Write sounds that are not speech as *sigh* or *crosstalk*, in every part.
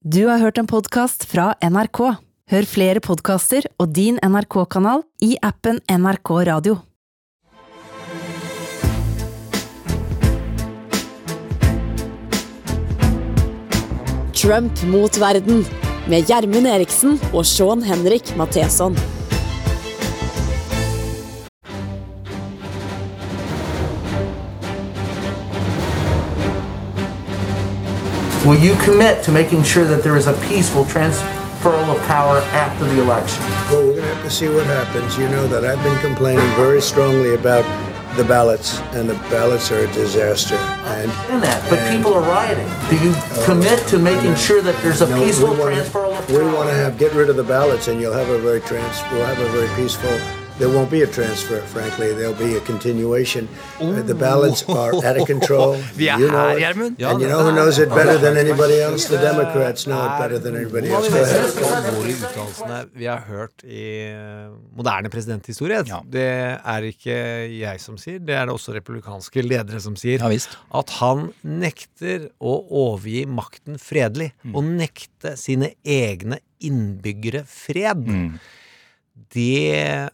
Du har hørt en podkast fra NRK. Hør flere podkaster og din NRK-kanal i appen NRK Radio. Trump mot verden med Gjermund Eriksen og Sean Henrik Matheson. Will you commit to making sure that there is a peaceful transfer of power after the election? Well, we're going to have to see what happens. You know that I've been complaining very strongly about the ballots, and the ballots are a disaster. And, In that, but and- people are rioting. Do you oh. commit to making sure that there's a No, we peaceful wanna- transfer of power? We want to have get rid of the ballots, and you'll have a very trans. We'll have a very peaceful. There won't be a transfer, frankly. There'll be a continuation. Uh, the ballots are out of control. *laughs* Vi er you know her, it. Gjermund. and you know who knows it better than anybody else? The Democrats know it better than anybody else. de Go mest ahead. uttalelsene vi har hørt i eh, moderne presidenthistorie. Ja. Det er ikke jeg som sier, det er det også republikanske ledere som sier. Ja. At han nekter å overgi makten fredelig, Mm. og nekte sine egne innbyggere fred. Mm. Det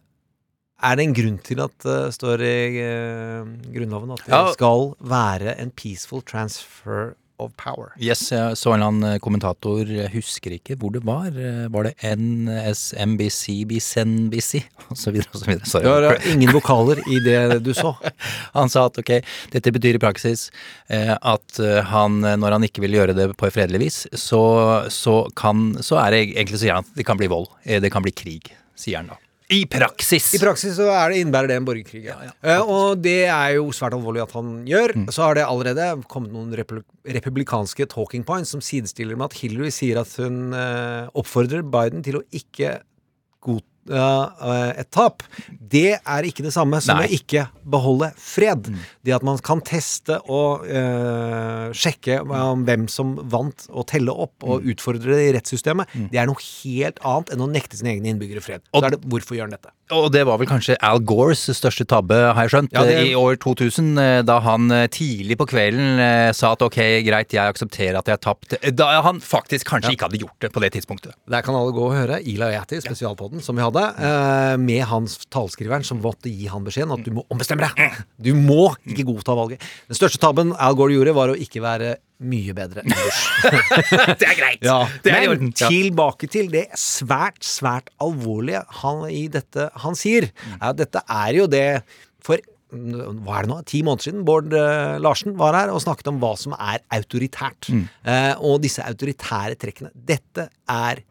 er det en grunn til at det står i uh, Grunnloven at det Ja. skal være en peaceful transfer of power. Yes, jeg så en eller annen kommentator, jeg husker ikke hvor det var. Eh, Var det NSMBC, BCNBC, *laughs* så videre. Sorry. Det var eh, ingen vokaler i det du så. *laughs* Han sa at ok, dette betyr i praksis eh, at eh, han, eh, når han ikke vil gjøre det på fredelig vis, så, så kan, så er det egentlig så gjerne at det kan bli vold. Eh, Det kan bli krig, sier han da. I praksis! I praksis så er det, innebærer det en borgerkrig. Ja. ja, og det er jo svært alvorlig at han gjør. Så har det allerede kommet noen republikanske talking points som sidestiller med at Hillary sier at hun eh, oppfordrer Biden til å ikke godta eh, et tap. Det er ikke det samme som Nei. å ikke beholde fred. Det at man kan teste og uh, sjekke um, hvem som vant, og telle opp og utfordre det i rettssystemet, det er noe helt annet enn å nekte sine egne innbyggere fred. Og Så er det, hvorfor gjør han dette? Og det var vel kanskje Al Gores største tabbe, har jeg skjønt, Ja, det- i år 2000, eh, da han eh, tidlig på kvelden eh, sa at ok, greit, jeg aksepterer at jeg har tapt. Da han faktisk kanskje ikke hadde gjort det på det tidspunktet. Der kan alle gå og høre Ila Yati, spesialpodden som vi hadde, eh, med hans talskriveren som måtte gi han beskjeden at du må ombestemme deg. Du må ikke godta valget. Den største tabben Al Gore gjorde, var å ikke være mye bedre enn Bush. *laughs* Det er greit! Ja, det er Men tilbake til det svært, svært alvorlige han i dette han sier. Er at dette er jo det for hva er det nå? Ti måneder siden Bård eh, Larsen var her og snakket om hva som er autoritært. Mm. Eh, og disse autoritære trekkene. Dette er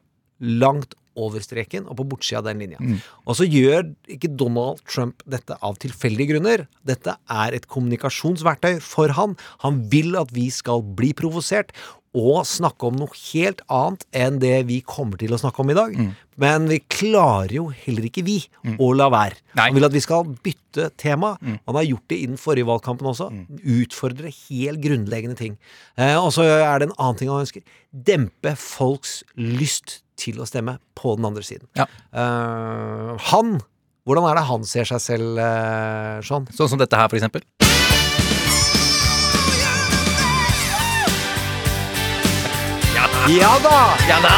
langt over streken og på bortsida av den linja. Mm. Og så gjør ikke Donald Trump dette av tilfeldige grunner. Dette er et kommunikasjonsverktøy for han. Han vil at vi skal bli provosert og snakke om noe helt annet enn det vi kommer til å snakke om i dag. Mm. Men vi klarer jo heller ikke, vi, å la være. Nei. Han vil at vi skal bytte tema. Mm. Han har gjort det i den forrige valgkampen også. Utfordre helt grunnleggende ting. Eh, og så er det en annen ting han ønsker. Dempe folks lyst til å stemme på den andre siden. Ja. Eh, han Hvordan er det han ser seg selv, eh, sånn? Sånn som dette her, for eksempel. Ja da! Ja da!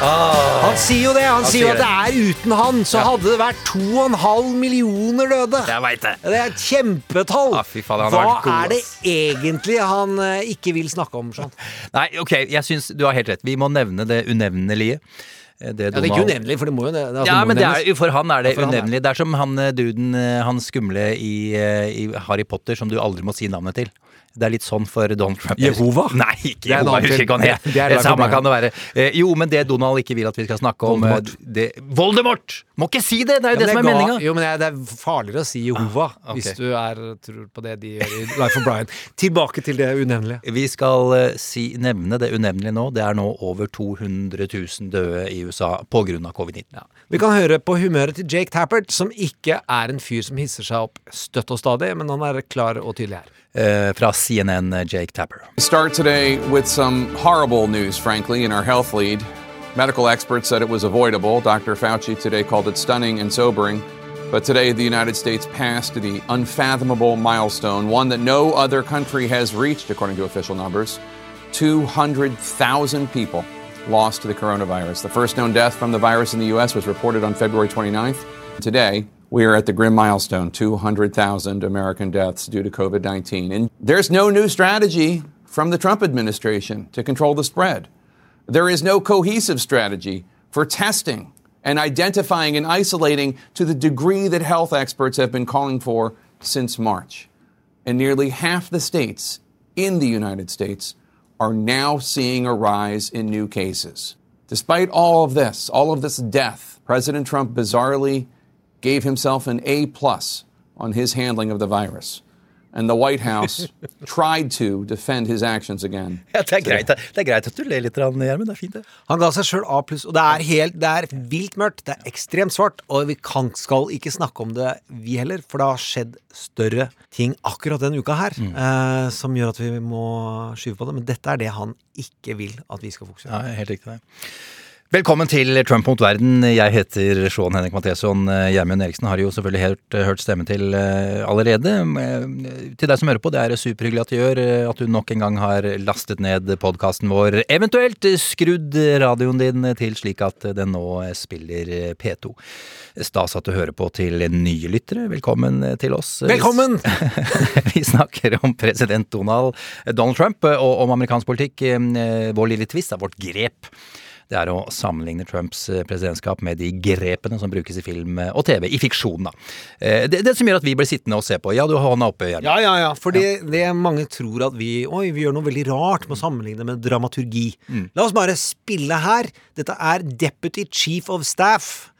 Han sier jo det. Han, sier jo at det er uten han, så hadde det vært to og en halv millioner døde. Jeg vet det. Det er et kjempetall. Ah, faen, han Hva god, er det egentlig han eh, ikke vil snakke om, Sånn? *laughs* Nei, ok, jeg syns du har helt rett. Vi må nevne det unevnelige. Eh, Det Ja, det er ikke unevnelig, for det må jo det. altså, Ja, men det er, for han er det Ja, han unevnelig. Det er som han eh, duden, eh, han skumle i, i Harry Potter som du aldri må si navnet til. Det er litt sånn for Donald Trump. Jehova? Nei, ikke Det Jehova. Jeg husker ikke hva han het. Det Det samme kan det være. Eh, Jo, men det Donald ikke vil at vi skal snakke om eh, Voldemort. det, Voldemort! Må ikke si det! Det er jo Ja, det som er men meninga. Jo, men det er- er farligere å si Jehova Ah, okay. hvis du er, tror på det de gjør i Life of Brian. Tilbake til det unevnelige. Vi skal eh, si, nevne det unevnelige nå. Det er nå over 200 000 døde i USA pga. covid-19. Vi kan høre på humøret til Jake Tappert, som ikke er en fyr som hisser seg opp støtt og stadig, men han er klar og tydelig her. Eh, fra CNN, eh, Jake Tapper. Start today with some horrible news, frankly, in our health lead. Medical experts said it was avoidable. Dr. Fauci today called it stunning and sobering. But today, the United States passed the unfathomable milestone, one that no other country has reached, according to official numbers 200,000 people lost to the coronavirus. The first known death from the virus in the U.S. was reported on February 29th. Today, we are at the grim milestone 200,000 American deaths due to COVID 19. And there's no new strategy from the Trump administration to control the spread. There is no cohesive strategy for testing and identifying and isolating to the degree that health experts have been calling for since March. And nearly half the states in the United States are now seeing a rise in new cases. Despite all of this, all of this death, President Trump bizarrely gave himself an A plus on his handling of the virus. And the White House *laughs* tried to defend his actions again. Ja, det, er greit, det er greit at du ler litt, Gjermund. Det er fint, det. Han ga seg sjøl A pluss, og det er helt Det er vilt mørkt. Det er ekstremt svart, og vi kan, skal ikke snakke om det, vi heller, for det har skjedd større ting akkurat denne uka her eh, som gjør at vi må skyve på det. Men dette er det han ikke vil at vi skal fokusere på. Ja, helt riktig det. Velkommen til Trump mot verden. Jeg heter Sean Henrik Matheson. Gjermund Eriksen har jo selvfølgelig hørt, hørt stemmen til eh, allerede. Eh, Til deg som hører på, det er superhyggelig at du gjør eh, at du nok en gang har lastet ned podkasten vår. Eventuelt skrudd radioen din til slik at den nå spiller P2. Stas at du hører på til nye lyttere. Velkommen til oss. Velkommen! *laughs* Vi snakker om president Donald, Donald Trump og om amerikansk politikk. Vår lille tvist er vårt grep. Det er å sammenligne Trumps eh, presidentskap med de grepene som brukes i film eh, og TV. I fiksjon, da. Eh, Det, det som gjør at vi blir sittende og se på. Ja, du har hånda oppe, Gjermund. Ja, ja, ja. Fordi det mange tror at vi Oi, vi gjør noe veldig rart med å sammenligne med dramaturgi. La oss bare spille her. Dette er Deputy Chief of Staff.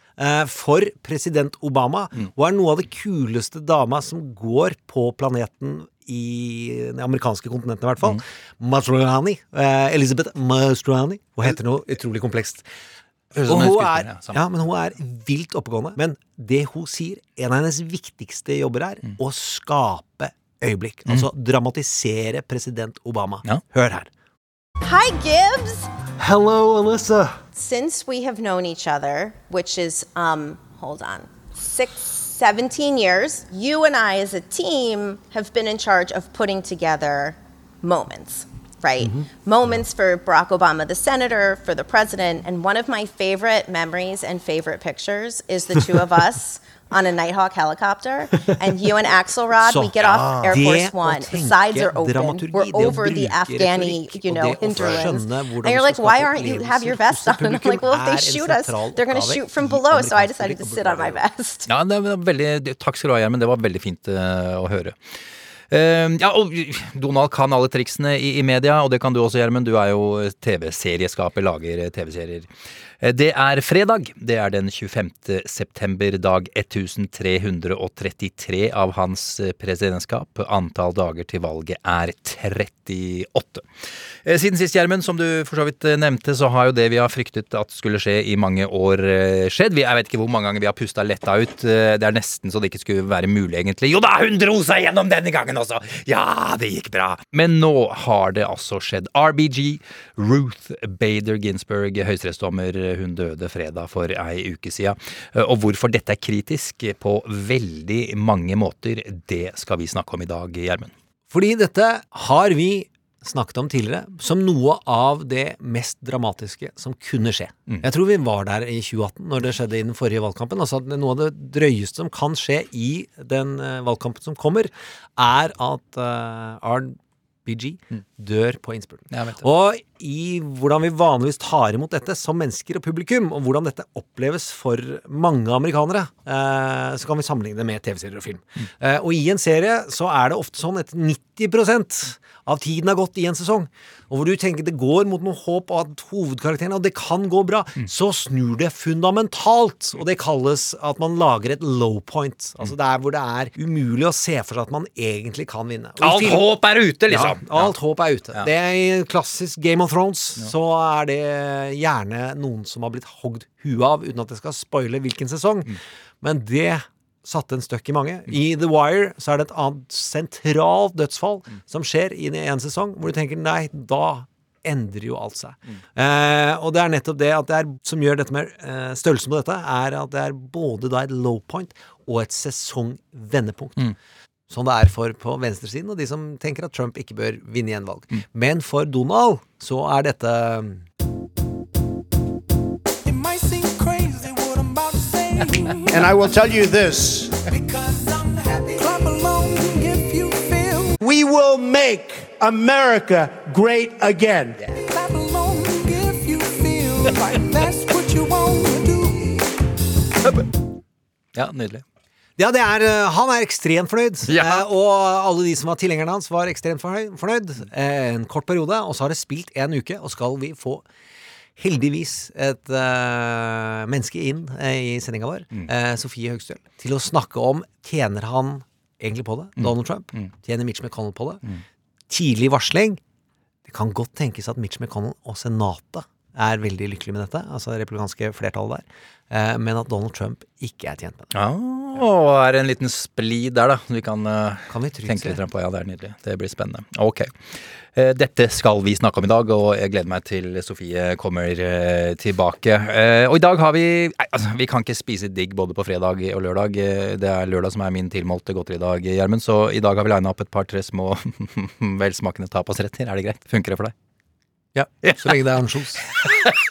For president Obama, og er noe av det kuleste dama som går på planeten i det amerikanske kontinentet, i hvert fall. Mastrani. eh, Elizabeth Mastrani. Hun heter noe utrolig komplekst. Og hun er, ja, men hun er vilt oppegående. Men det hun sier, en av hennes viktigste jobber er Mm. å skape øyeblikk. Altså dramatisere president Obama. Ja. Hør her. Hi, Gibbs. Hello, Alyssa. Since we have known each other, which is, um, hold on, six, 17 years, you and I as a team have been in charge of putting together moments, right? Mm-hmm. Moments for Barack Obama, the senator, for the president. And one of my favorite memories and favorite pictures is the two of *laughs* us. On a Nighthawk helicopter, and you and Axelrod, *laughs* Så, we get off Air det Force å One. The sides are open. We're det over the Afghani, retorikk, you know, det hinterlands. And you're like, why aren't you have your vest on? And *laughs* I'm like, well, if they shoot us, they're going to shoot from below. So I decided to sit on my vest. Ja, det var veldig, takk skal du ha, Gjermund. Det var veldig fint uh, å høre. Uh, ja, og Donald kan alle triksene i, i media, og det kan du også, Gjermund. Du er jo TV-serieskaper, lager eh, TV-serier. Eh, Det er fredag. Det er den 25. september, dag 1333 av hans eh, presidentskap. Antall dager til valget er 38. Eh, Siden sist, Gjermund, som du for så vidt nevnte, så har jo det vi har fryktet at skulle skje i mange år, skjedd. Jeg vet ikke hvor mange ganger vi har pusta letta ut. Det er nesten så det ikke skulle være mulig, egentlig. Jo da, hun dro seg gjennom denne gangen også! Ja, det gikk bra. Men nå har det altså skjedd. RBG, Ruth Bader Ginsburg, høyesterettsdommer, hun døde fredag for ei uke sida. Eh, Og hvorfor dette er kritisk på veldig mange måter, det skal vi snakke om i dag, Gjermund. Fordi dette har vi snakket om tidligere som noe av det mest dramatiske som kunne skje. Jeg tror vi var der i 2018 når det skjedde i den forrige valgkampen. Altså at Noe av det drøyeste som kan skje i den eh, valgkampen som kommer, er at uh, RBG dør på innspurten. Og i hvordan vi vanligvis tar imot dette som mennesker og publikum, og hvordan dette oppleves for mange amerikanere, eh, så kan vi sammenligne det med TV-serier og film. Eh, og i en serie så er det ofte sånn at 90% av tiden har gått i en sesong, og hvor du tenker det går mot noe håp at hovedkarakterene, og det kan gå bra, så snur det fundamentalt, og det kalles at man lager et low point. Altså det er hvor det er umulig å se for seg at man egentlig kan vinne. Og Alt film- håp er ute, liksom! ja, alt håp er ute. Det er klassisk Game of Thrones så er det gjerne noen som har blitt hogd huet av, uten at jeg skal spoile hvilken sesong. Men det satte en støkk i mange. I The Wire så er det et annet sentralt dødsfall som skjer i en sesong, hvor du tenker nei, da endrer jo alt seg. Eh, og det er nettopp det at det er, som gjør dette med eh, størrelsen på dette, er at det er både da et low point og et sesongvendepunkt. Sånn det er for på venstresiden, og de som tenker at Trump ikke bør vinne gjenvalg. Men for Donald så er dette say. *laughs* And I will tell you this because I'm happy. Clap along if you feel. we will make America great again. Clap along if you feel like that's what you want to do. Ja, nydelig. Ja, det er, eh, han er ekstremt fornøyd. Ja. Eh, og alle de som var tilhengerne hans, var ekstremt fornøyd. eh, en kort periode, og så har det spilt en uke, og skal vi få heldigvis et eh, menneske inn eh, i sendinga vår, eh, Sofie Høgstøl, til å snakke om tjener han egentlig på det, Donald Trump? Tjener Mitch McConnell på det? Tidlig varsling. Det kan godt tenkes at Mitch McConnell og Senatet er veldig lykkelig med dette, altså det republikanske flertallet der, eh, men at Donald Trump ikke er tjent med det. Ja, og er en liten splid der, da. Vi kan, eh, Kan vi tenke litt på. Ja, det er nydelig. Det blir spennende. Ok. Eh, Dette skal vi snakke om i dag, og jeg gleder meg til Sofie kommer eh, tilbake. Eh, Og i dag har vi altså, Vi kan ikke spise digg både på fredag og lørdag. Eh, Det er lørdag som er min tilmålte godteridag, Gjermund. Så i dag har vi lina opp et par-tre små *laughs* velsmakende tapasretter. Er det greit? Funker det for deg? Ja, så lenge det er ansjos.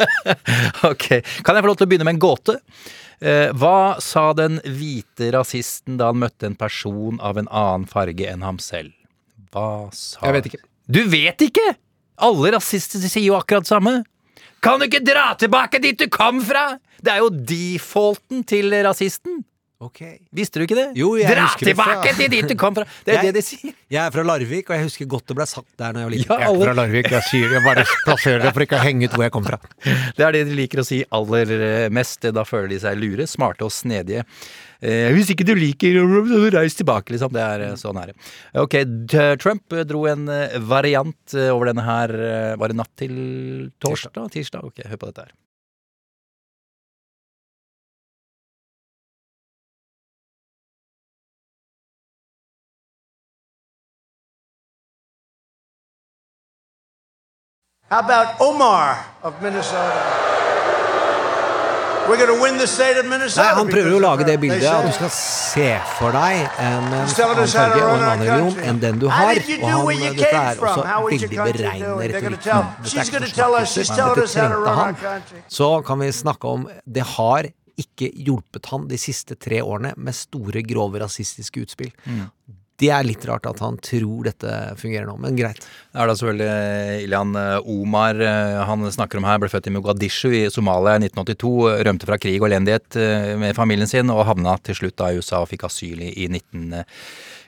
*laughs* Ok. Kan jeg få lov til å begynne med en gåte? Eh, hva sa den hvite rasisten da han møtte en person av en annen farge enn ham selv? Hva sa Jeg vet ikke. Du vet ikke?! Alle rasister sier jo akkurat det samme. Kan du ikke dra tilbake dit du kom fra?! Det er jo defaulten til rasisten. Ok. Visste du ikke det? Jo, jeg Dra husker det fra- tilbake til dit du kom fra! Det er Jeg- det de sier. Jeg er fra Larvik, og jeg husker godt det ble sagt der når jeg var liten. Ja, jeg er fra Larvik, jeg sier det, jeg bare plasserer det for ikke å henge ut hvor jeg kom fra. *laughs* Det er det de liker å si aller eh, mest. Da føler de seg lure, smarte og snedige. Eh, hvis ikke du liker *laughs* Reis tilbake, liksom. Det er eh, sånn er det. Ok, Trump dro en eh, variant over denne her Var det natt til torsdag? Tirsdag? Ok, hør på dette her. How about Omar of Minnesota? We're going to win the state of Minnesota. Nei, Han prøver jo å lage det bildet at du skal se for deg en farge og en annen religion enn den du har. Og han, dette er også How was your veldig country beregnende doing? Retorikk. Dette er ikke men dette trengte han. Så kan vi snakke om Det har ikke hjulpet han de siste tre årene med store, grove rasistiske utspill. Det er litt rart at han tror dette fungerer nå, men greit. Det er da selvfølgelig eh, Ilyan eh, Omar eh, han snakker om her, ble født i Mogadishu i Somalia i 1982. Rømte fra krig og elendighet med familien sin, og havna til slutt da i USA og fikk asyl i 1990.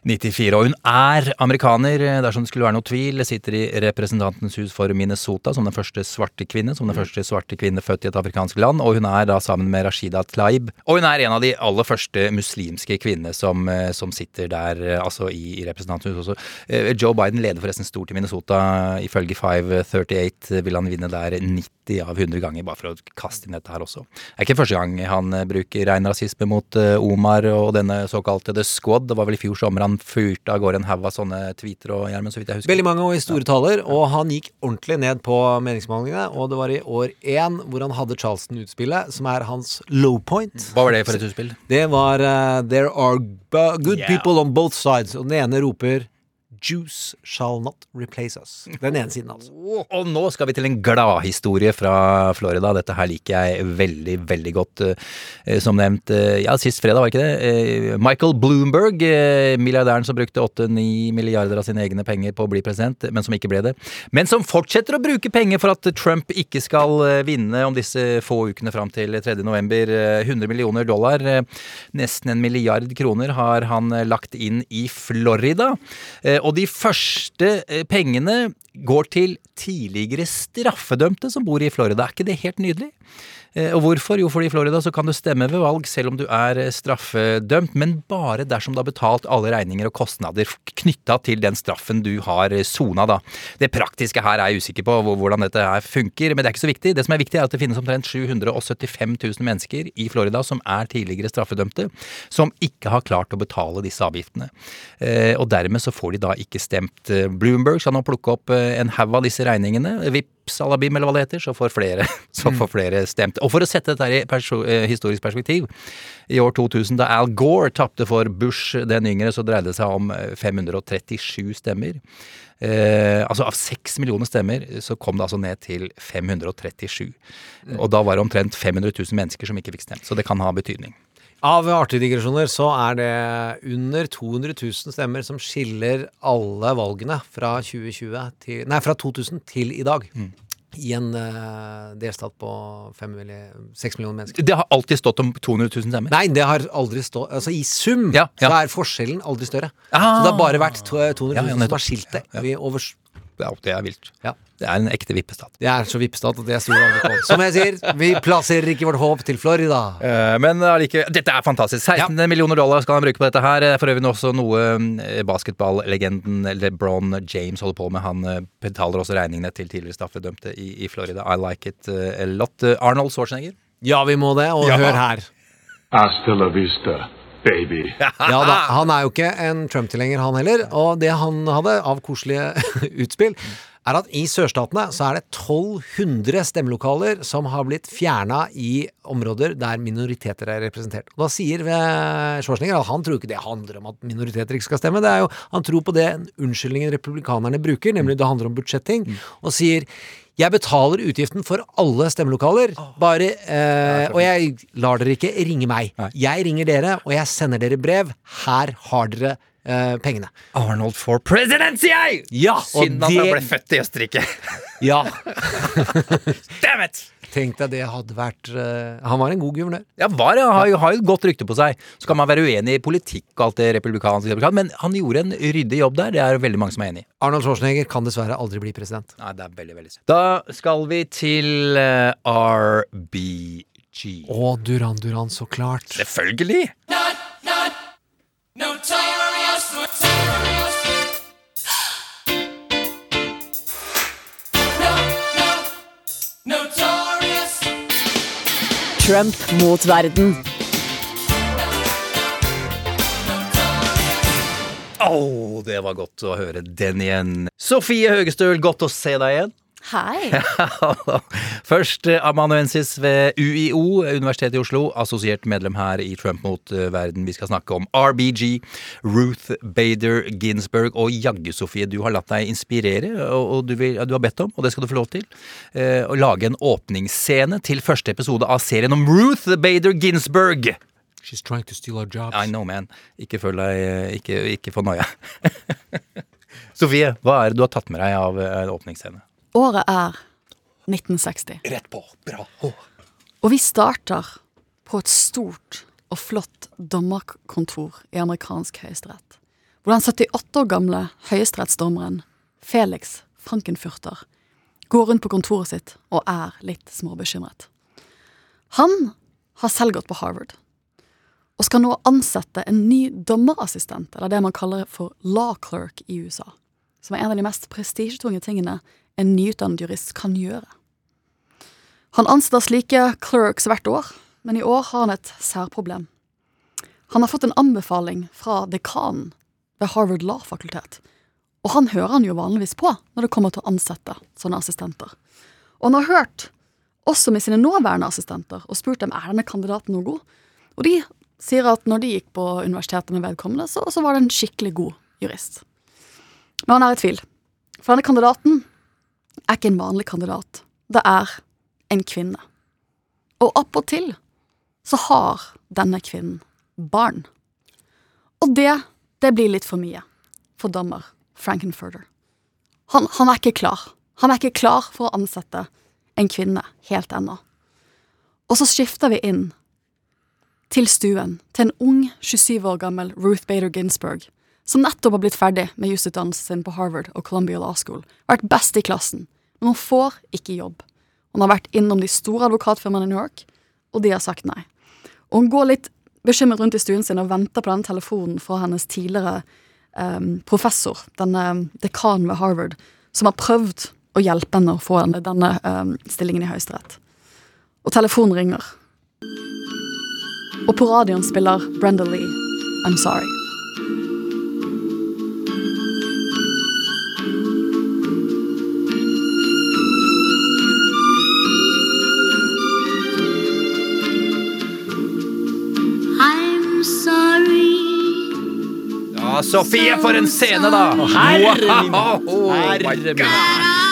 94. Og hun er amerikaner, eh, dersom det skulle være noe tvil. Sitter i Representantens hus for Minnesota som den første svarte kvinne. Som den mm. første svarte kvinne født i et afrikansk land. Og hun er da sammen med Rashida Tlaib. Og hun er en av de aller første muslimske kvinnene som, eh, som sitter der, eh, altså i, i Representantens hus også. Joe Biden leder forresten stort i Minnesota. Ifølge 538 vil han vinne der 90 av 100 ganger, bare for å kaste inn dette her også. Det er ikke første gang han bruker rein rasisme mot Omar og denne såkalte The Squad. Det var vel i fjor sommer han fyrte av gårde en haug av sånne tweeter og Gjermund, så vidt jeg husker. Veldig mange og i store taler, og han gikk ordentlig ned på meningsmålingene. Og det var i år én hvor han hadde Charleston-utspillet, som er hans low point. Hva var det for et utspill? Det var uh, There are good Yeah. people on both sides. Og den ene roper Juice shall not replace us. Den ene siden, altså. *laughs* Og nå skal vi til en gladhistorie fra Florida. Dette her liker jeg veldig, veldig godt. Eh, Som nevnt, eh, ja, sist fredag, var ikke det? Eh, Michael Bloomberg, milliardæren som brukte 8-9 milliarder av sine egne penger på å bli president, men som ikke ble det. Men som fortsetter å bruke penger for at Trump ikke skal vinne om disse få ukene fram til 3. november. Eh, 100 millioner dollar, nesten en milliard kroner, har han lagt inn i Florida. Eh, De første eh, pengene går til tidligere straffedømte som bor i Florida. Er ikke det helt nydelig? Eh, Og hvorfor? Jo, fordi i Florida så kan du stemme ved valg selv om du er eh, straffedømt, men bare dersom du har betalt alle regninger og kostnader knytta til den straffen du har eh, sona, da. Det praktiske her er jeg usikker på hvordan dette her funker, men det er ikke så viktig. Det som er viktig, er at det finnes omtrent 775 000 mennesker i Florida som er tidligere straffedømte, som ikke har klart å betale disse avgiftene. Og dermed så får de da ikke stemt. Bloomberg skal nå plukke opp en haug av disse regningene. Vips alabim, eller hva det heter, så får flere, *laughs* så får flere stemt. Og for å sette dette her i perso eh, historisk perspektiv, i år 2000, da Al Gore tapte for Bush den yngre, så dreide det seg om eh, 537 stemmer. Eh, altså Av seks millioner stemmer så kom det altså ned til 537. Og da var det omtrent 500 000 mennesker som ikke fikk stemt. Så det kan ha betydning. Av artige digresjoner så er det under 200 000 stemmer som skiller alle valgene fra 2020 til Nei, fra 2000 til i dag. I en uh, delstat på fem eller seks millioner mennesker. Det har alltid stått om 200 000 stemmer. Nei, det har aldri stått Altså i sum Ja, ja. så er forskjellen aldri større. Ah. Så det har bare vært 200 000 Ja, ja, som har skilt det. Vi over, Ja, det er vilt. Ja. Det er en ekte vippestat. det er så vippestat at jeg stoler aldri på. Som jeg sier, vi plasserer ikke vårt håp til Florida. Uh, Men allikevel, dette er fantastisk. 16 millioner dollar skal han bruke på dette her. For øvrig også noe eh, basketballegenden LeBron James holder på med. Han eh, betaler også regningene til tidligere straffedømte i, i Florida. I like it eh, a lot. Eh, Arnold Schwarzenegger. Ja, vi må det, og Ja. hør her. Hasta la vista, baby. *laughs* Ja da, Han er jo ikke en Trump-tilhenger, han heller. Og det han hadde av koselige *laughs* utspill, er at i sørstatene så er det 1200 stemmelokaler som har blitt fjerna i områder der minoriteter er representert. Og da sier eh, Schwarzenegger at han tror ikke det handler om at minoriteter ikke skal stemme. Det er jo, Han tror på det unnskyldningen republikanerne bruker, nemlig det handler om budsjetting, og sier jeg betaler utgiften for alle stemmelokaler, bare eh, Og jeg lar dere ikke ringe meg. Jeg ringer dere, og jeg sender dere brev. Her har dere eh, pengene. Arnold for president, sier jeg! Ja, og Synd at han det- ble født i Østerrike. Ja, *laughs* Damn it! Tenk deg det hadde vært uh, Han var en god guvernør. Ja, var det. Han har jo, har jo et godt rykte på seg. Så kan man være uenig i politikk og alt det republikanske, men han gjorde en ryddig jobb der. Det er veldig mange som er enig i. Arnold Schwarzenegger kan dessverre aldri bli president. Nei, det er veldig, veldig synd. Da skal vi til uh, RBG. Å, Duran Duran, så klart. Selvfølgelig! Trump mot verden. Å, det var godt å høre den igjen. Sofie Høgestøl, godt å se deg igjen. Hei. *laughs* Først eh, amanuensis ved UiO, Universitetet i Oslo, assosiert medlem her i Trump mot eh, verden. Vi skal snakke om RBG, Ruth Bader Ginsburg, og jaggu, Sofie, du har latt deg inspirere, og, du, vil, du har bedt om, og det skal du få lov til, eh, å lage en åpningsscene til første episode av serien om Ruth Bader Ginsburg. She's trying to steal our jobs. I know, man. Ikke føl deg Ikke, ikke få noia. *laughs* Sofie, hva er det du har tatt med deg av en åpningsscene? Året er 1960. Rett på. Bra. Og vi starter på et stort og flott dommerkontor i amerikansk høyesterett. Hvor den 78 år gamle høyesterettsdommeren Felix Frankenfurter går rundt på kontoret sitt og er litt småbekymret. Han har selv gått på Harvard og skal nå ansette en ny dommerassistent, eller det man kaller for law clerk i USA, som er en av de mest prestisjetunge tingene en nyutdannet jurist kan gjøre. Han ansetter slike clerks hvert år, men i år har han et særproblem. Han har fått en anbefaling fra dekanen ved Harvard Law-fakultet, og han hører han jo vanligvis på når det kommer til å ansette sånne assistenter. Og han har hørt også med sine nåværende assistenter og spurt dem er denne kandidaten noe god. Og de sier at når de gikk på universitetet med vedkommende, så, så var det en skikkelig god jurist. Men han er i tvil. For denne kandidaten er ikke en vanlig kandidat. Det er en kvinne. Og appåtil så har denne kvinnen barn. Og det, det blir litt for mye for dommer Frankenfurter. Han, han er ikke klar. Han er ikke klar for å ansette en kvinne helt ennå. Og så skifter vi inn til stuen til en ung 27 år gammel Ruth Bader Ginsburg, som nettopp har blitt ferdig med jusutdannelsen sin på Harvard og Columbia Law School, vært best i klassen, men hun får ikke jobb. Hun har vært innom de store advokatfirmaene i New York, og de har sagt nei. Og hun går litt bekymret rundt i stuen sin og venter på den telefonen fra hennes tidligere um, professor, denne dekanen ved Harvard, som har prøvd å hjelpe henne å få denne, denne um, stillingen i Høyesterett. Og telefonen ringer. Og på radioen spiller Brenda Lee I'm Sorry. Sofie, for en scene, da! Herre min. Wow, herre min.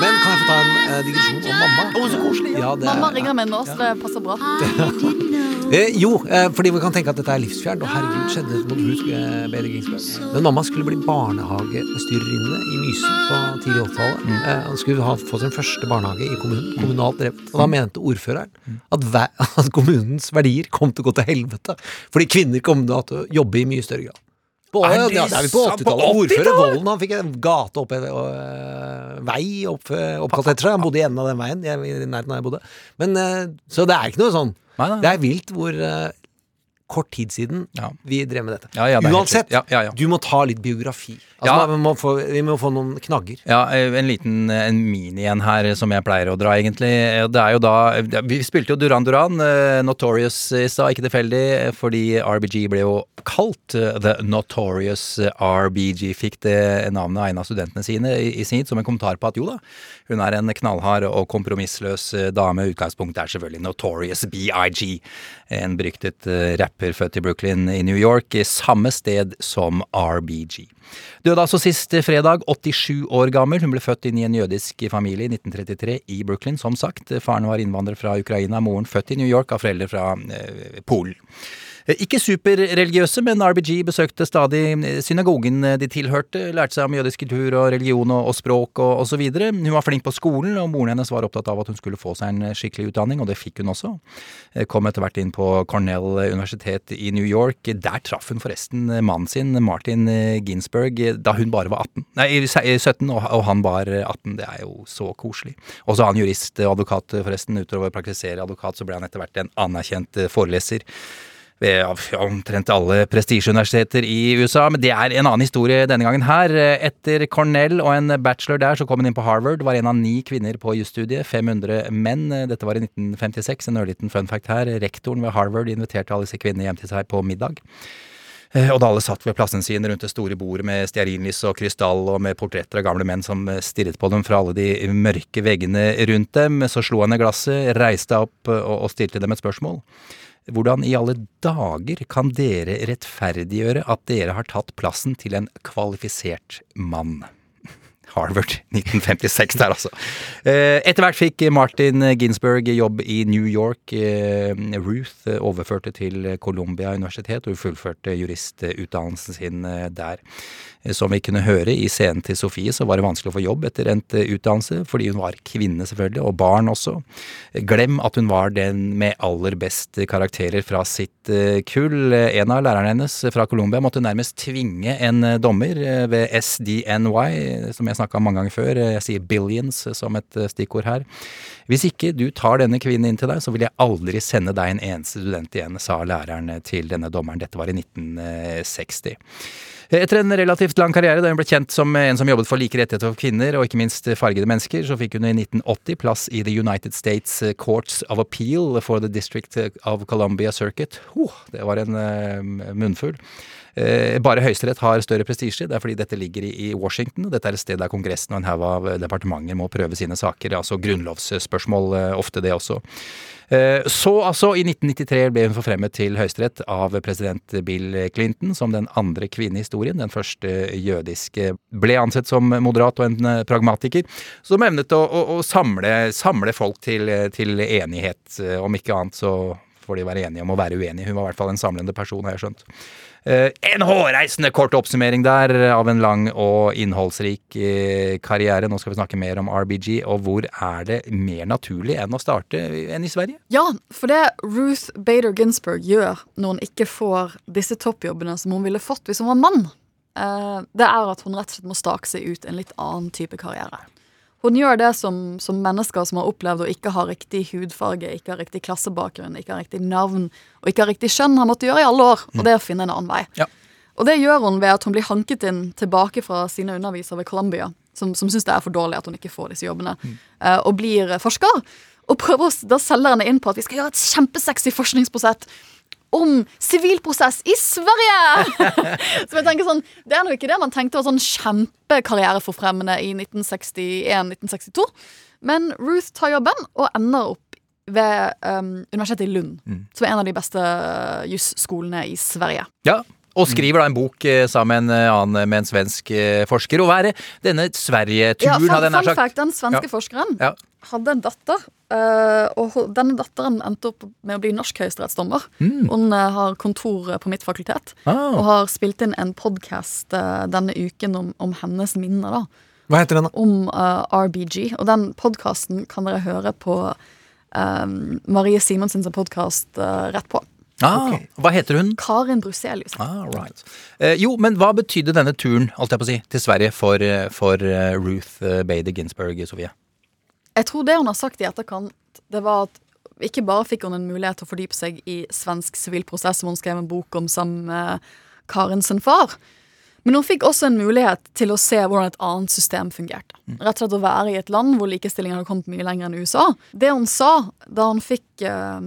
Men kan jeg få ta en eh, digresjon om mamma? Å, så koselig. Ja, det Mamma er, ringer med nå, så det passer bra. *laughs* eh, jo, eh, fordi vi kan tenke at dette er livsfjernt. Og herregud, skjedde det mot hus, eh. Men mamma skulle bli barnehagebestyrerinne i Mysen på tidlig 80-tallet. Mm. Eh, han skulle ha fått sin første barnehage i kommunen. Kommunalt drevet. Og da mente ordføreren at, ve- *laughs* at kommunens verdier kom til å gå til helvete. Fordi kvinner kom da til å jobbe i mye større grad. På, Er ja, det det er vi på 80-tallet. Ordfører 80-tallet? Volden han fikk en gate opp, øh, vei opp, oppkalt etter seg. Han bodde i enden av den veien, jeg, i nærheten av jeg bodde. Men, øh, så det er ikke noe sånn. Nei, nei. Det er vilt hvor øh, kort tid siden Ja. vi drev med dette. Ja, ja, det Uansett. Du må ta litt biografi. Altså, Ja. vi, må få, vi må få noen knagger. Ja, eh, en liten en mini en her som jeg pleier å dra, egentlig. Eh, Det er jo da Vi spilte jo Duran Duran, eh, Notorious i stad, ikke tilfeldig, eh, fordi RBG ble jo kalt eh, The Notorious RBG. Fikk det navnet av en av studentene sine i, i sin tid, som en kommentar på at jo da, hun er en knallhard og kompromissløs eh, dame. Utgangspunktet er selvfølgelig Notorious BIG, en beryktet eh, rapper født i Brooklyn i New York, i samme sted som RBG. Døde altså sist fredag, 87 år gammel. Hun ble født inn i en jødisk familie i 1933 i Brooklyn, som sagt. Faren var innvandrer fra Ukraina, moren født i New York av foreldre fra eh, Polen. Eh, Ikke superreligiøse, men RBG besøkte stadig eh, synagogen de tilhørte, lærte seg om jødisk kultur og religion og, og språk og osv. Hun var flink på skolen, og moren hennes var opptatt av at hun skulle få seg en skikkelig utdanning, og det fikk hun også. Eh, Kom etter hvert inn på Cornell universitet i New York. Der traff hun forresten mannen sin, Martin eh, Ginsberg, eh, da hun bare var 18. Nei, se- 17, og, han var 18. Det er jo så koselig. Og så er han jurist og advokat, eh, forresten. Utover å praktisere advokat, så ble han etter hvert en anerkjent eh, foreleser ved omtrent alle prestisjeuniversiteter i USA, men det er en annen historie denne gangen her. Etter Cornell og en bachelor der, så kom hun inn på Harvard, var en av ni kvinner på jusstudiet, 500 menn. Dette var i 1956, en ørliten fun fact her. Rektoren ved Harvard inviterte alle disse kvinnene hjem til seg på middag. Eh, Og da alle satt ved plassen sin rundt det store bordet med stearinlys og krystall og med portretter av gamle menn som stirret på dem fra alle de mørke veggene rundt dem, så slo han ned glasset, reiste opp og stilte dem et spørsmål. Hvordan i alle dager kan dere rettferdiggjøre at dere har tatt plassen til en kvalifisert mann? *laughs* Harvard 1956 der, altså. Eh, Etter hvert fikk Martin Ginsberg jobb i New York. Eh, Ruth overførte til Columbia universitet, og hun fullførte juristutdannelsen sin eh, der. Eh, Som vi kunne høre i scenen til Sofie, så var det vanskelig å få jobb etter endt eh, utdannelse, fordi hun var kvinne selvfølgelig, og barn også. Eh, Glem at hun var den med aller best karakterer fra sitt kull. En av lærerne hennes fra Colombia måtte nærmest tvinge en dommer ved SDNY, som jeg snakka om mange ganger før, jeg sier billions som et stikkord her. Hvis ikke du tar denne kvinnen inn til deg, så vil jeg aldri sende deg en eneste student igjen, sa læreren til denne dommeren. Dette var i 1960. Etter en relativt lang karriere, da hun ble kjent som en som jobbet for like rettigheter for kvinner, og ikke minst fargede mennesker, så fikk hun i 1980 plass i The United States Courts of Appeal for the District of Columbia Circuit. Oh, det var en uh, munnfull. Eh, bare Høyesterett har større prestisje. Det er fordi dette ligger i, Washington. og Dette er et sted der Kongressen og en haug av departementer må prøve sine saker. Altså grunnlovsspørsmål, eh, ofte det også. Eh, Så altså, i 1993 ble hun forfremmet til Høyesterett av president Bill Clinton som den andre kvinne i historien. Den første jødiske ble ansett som moderat og en eh, pragmatiker, som evnet å, å, å samle, samle folk til, til enighet. Eh, Om ikke annet så får de være enige om å være uenige. Hun var i hvert fall en samlende person, har jeg skjønt. Eh, En hårreisende kort oppsummering der av en lang og innholdsrik eh, karriere. Nå skal vi snakke mer om RBG, og hvor er det mer naturlig enn å starte enn i Sverige? Ja, for det Ruth Bader Ginsburg gjør når hun ikke får disse toppjobbene som hun ville fått hvis hun var mann, eh, det er at hun rett og slett må stake seg ut en litt annen type karriere. Hun gjør det som, som mennesker som har opplevd å ikke ha riktig hudfarge, ikke ha riktig klassebakgrunn, ikke ha riktig navn og ikke ha riktig kjønn, har måttet gjøre i alle år, og det er å finne en annen vei. Ja. Og det gjør hun ved at hun blir hanket inn tilbake fra sine undervisere ved Columbia, som, som syns det er for dårlig at hun ikke får disse jobbene, mm. og blir forsker. Og prøver da selge henne inn på at vi skal gjøre et kjempesexy forskningsprosjekt om sivilprosess i Sverige! *laughs* så jeg tenker sånn, Det er nok ikke det man tenkte var sånn kjempekarriereforfremmende i 1961-1962. Men Ruth tar jobben og ender opp ved um, Universitetet i Lund, som er en av de beste uh, jusskolene i Sverige. Ja, Og skriver da en bok eh, sammen med en, eh, med en svensk eh, forsker. Og hva er det denne Sverige-turen, fun, hadde jeg fun sagt? Den svenske Ja. forskeren Ja. hadde en datter. og denne datteren endte opp med å bli norsk høyesterettsdommer. Mm. Hun har kontor på mitt fakultet Ah. og har spilt inn en podkast denne uken om, om hennes minner. da Hva heter den, da? Om uh, RBG. Og den podkasten kan dere høre på um, Marie Simonsens podkast uh, rett på. Ah, Hva heter hun? Karin Bruselius. Ah, right. Eh, jo, men hva betydde denne turen alt jeg på å si, til Sverige for, eh, for eh, Ruth eh, Bader Ginsburg, Sofie? Jeg tror det hun har sagt i etterkant, det var at ikke bare fikk hun en mulighet til å fordype seg i svensk sivilprosess, som hun skrev en bok om sammen med Karen sin far, men hun fikk også en mulighet til å se hvordan et annet system fungerte. Rett og slett å være i et land hvor likestillingen hadde kommet mye lenger enn USA. Det hun sa da hun fikk eh,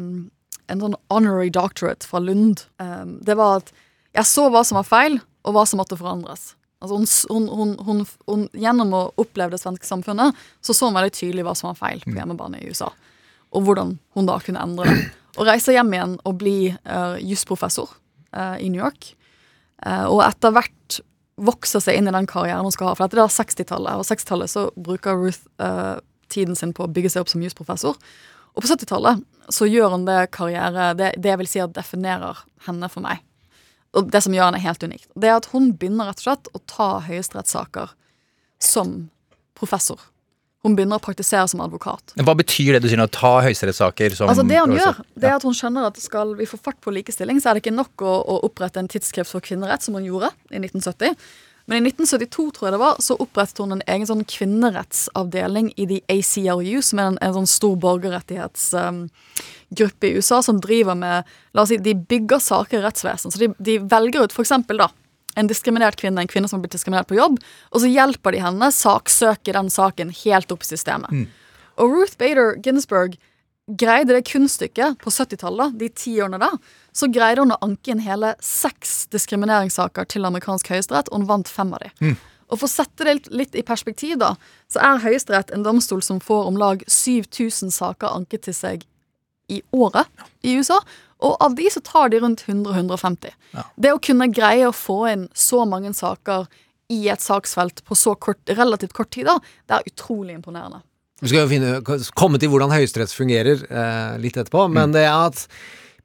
en sånn honorary doctorate fra Lund, Um, det var at jeg så hva som var feil, og hva som måtte forandres. Altså hun, hun, hun, hun, gjennom å oppleve det svenske samfunnet, så så hun veldig tydelig hva som var feil på hjemmebane i USA. Og hvordan hun da kunne endre det. *clears throat* Og reise hjem igjen og bli uh, jusprofessor uh, i New York. Uh, og etter hvert vokse seg inn i den karrieren hun skal ha. For dette er 60-tallet, og 60-tallet så bruker Ruth eh, tiden sin på å bygge seg opp som jusprofessor. Og på 70-tallet så gjør hun det karriere det, det jeg vil si at definerer henne for meg. Og det som gjør henne helt unikt. Det er at hun begynner rett og slett å ta høyesterettssaker som professor. Hun begynner å praktisere som advokat. Hva betyr det du sier nå? Ta høyesterettssaker som Altså det hun gjør, det er at hun skjønner at skal vi få fart på likestilling, så er det ikke nok å, å opprette en tidsskrift for kvinnerett, som hun gjorde i 1970. Men i 1972 tror jeg det var, så opprettet hun en egen sånn kvinnerettsavdeling i The ACLU, som er en, en sånn stor borgerrettighetsgruppe i USA som driver med La oss si, de bygger saker i rettsvesenet. Så de, de velger ut eksempel da en diskriminert kvinne, en kvinne som har blitt diskriminert på jobb, og så hjelper de henne saksøke den saken helt opp i systemet. Og Ruth Bader Ginsburg greide det kunststykket på 70-tallet, de ti årene da, så greide hun å anke inn hele seks diskrimineringssaker til amerikansk høyesterett, og hun vant fem av de. Og For å sette det litt, i perspektiv, da, så er Høyesterett en domstol som får om lag 7000 saker anket til seg i året i USA. Og av de så tar de rundt 100-150. Det å kunne greie å få inn så mange saker i et saksfelt på så kort, relativt kort tid, da, det er utrolig imponerende. Vi skal jo finne, komme til hvordan Høyesterett fungerer eh, litt etterpå, men det er at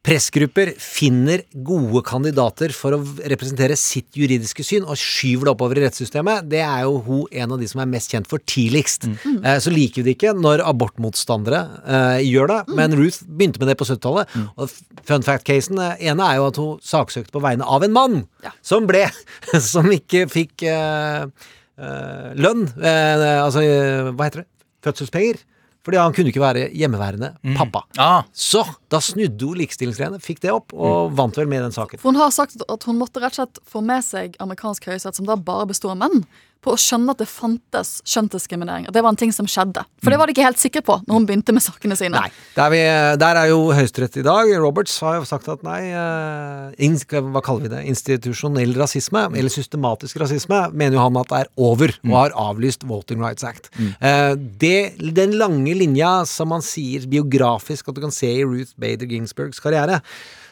pressgrupper finner gode kandidater for å representere sitt juridiske syn og skyver det oppover i rettssystemet. Det er jo hun en av de som er mest kjent for tidligst. Eh, så liker vi det ikke når abortmotstandere eh, gjør det, men Ruth begynte med det på 70-tallet. Og fun fact-casen eh, ene er jo at hun saksøkte på vegne av en mann som ble *laughs* Som ikke fikk eh, eh, lønn. Eh, altså, hva heter det? Fødselspenger. Fordi han kunne ikke være hjemmeværende pappa. Ah, Så da snudde hun likestillingsgreiene, fikk det opp, og vant vel med den saken. For hun har sagt at hun måtte rett og slett få med seg amerikansk høyesterett, som da bare består av menn, på å skjønne at det fantes kjønnsdiskriminering. At det var en ting som skjedde. For det var de ikke helt sikre på når hun begynte med sakene sine. Nei. Der, vi, der er jo Høyesterett i dag. Roberts har jo sagt at nei, uh, in, hva kaller vi det, institusjonell rasisme, eller systematisk rasisme, mener jo han at det er over, og har avlyst Voting Rights Act. Eh, det, den lange linja som man sier biografisk at du kan se i Ruth Bader Ginsburgs karriere,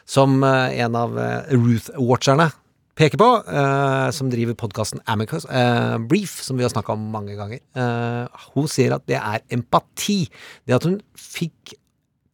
som uh, en av eh, Ruth-watcherne peker på, eh, som driver podkasten Amicus eh, Brief, som vi har snakka om mange ganger. Eh, hun sier at det er empati. Det at hun fikk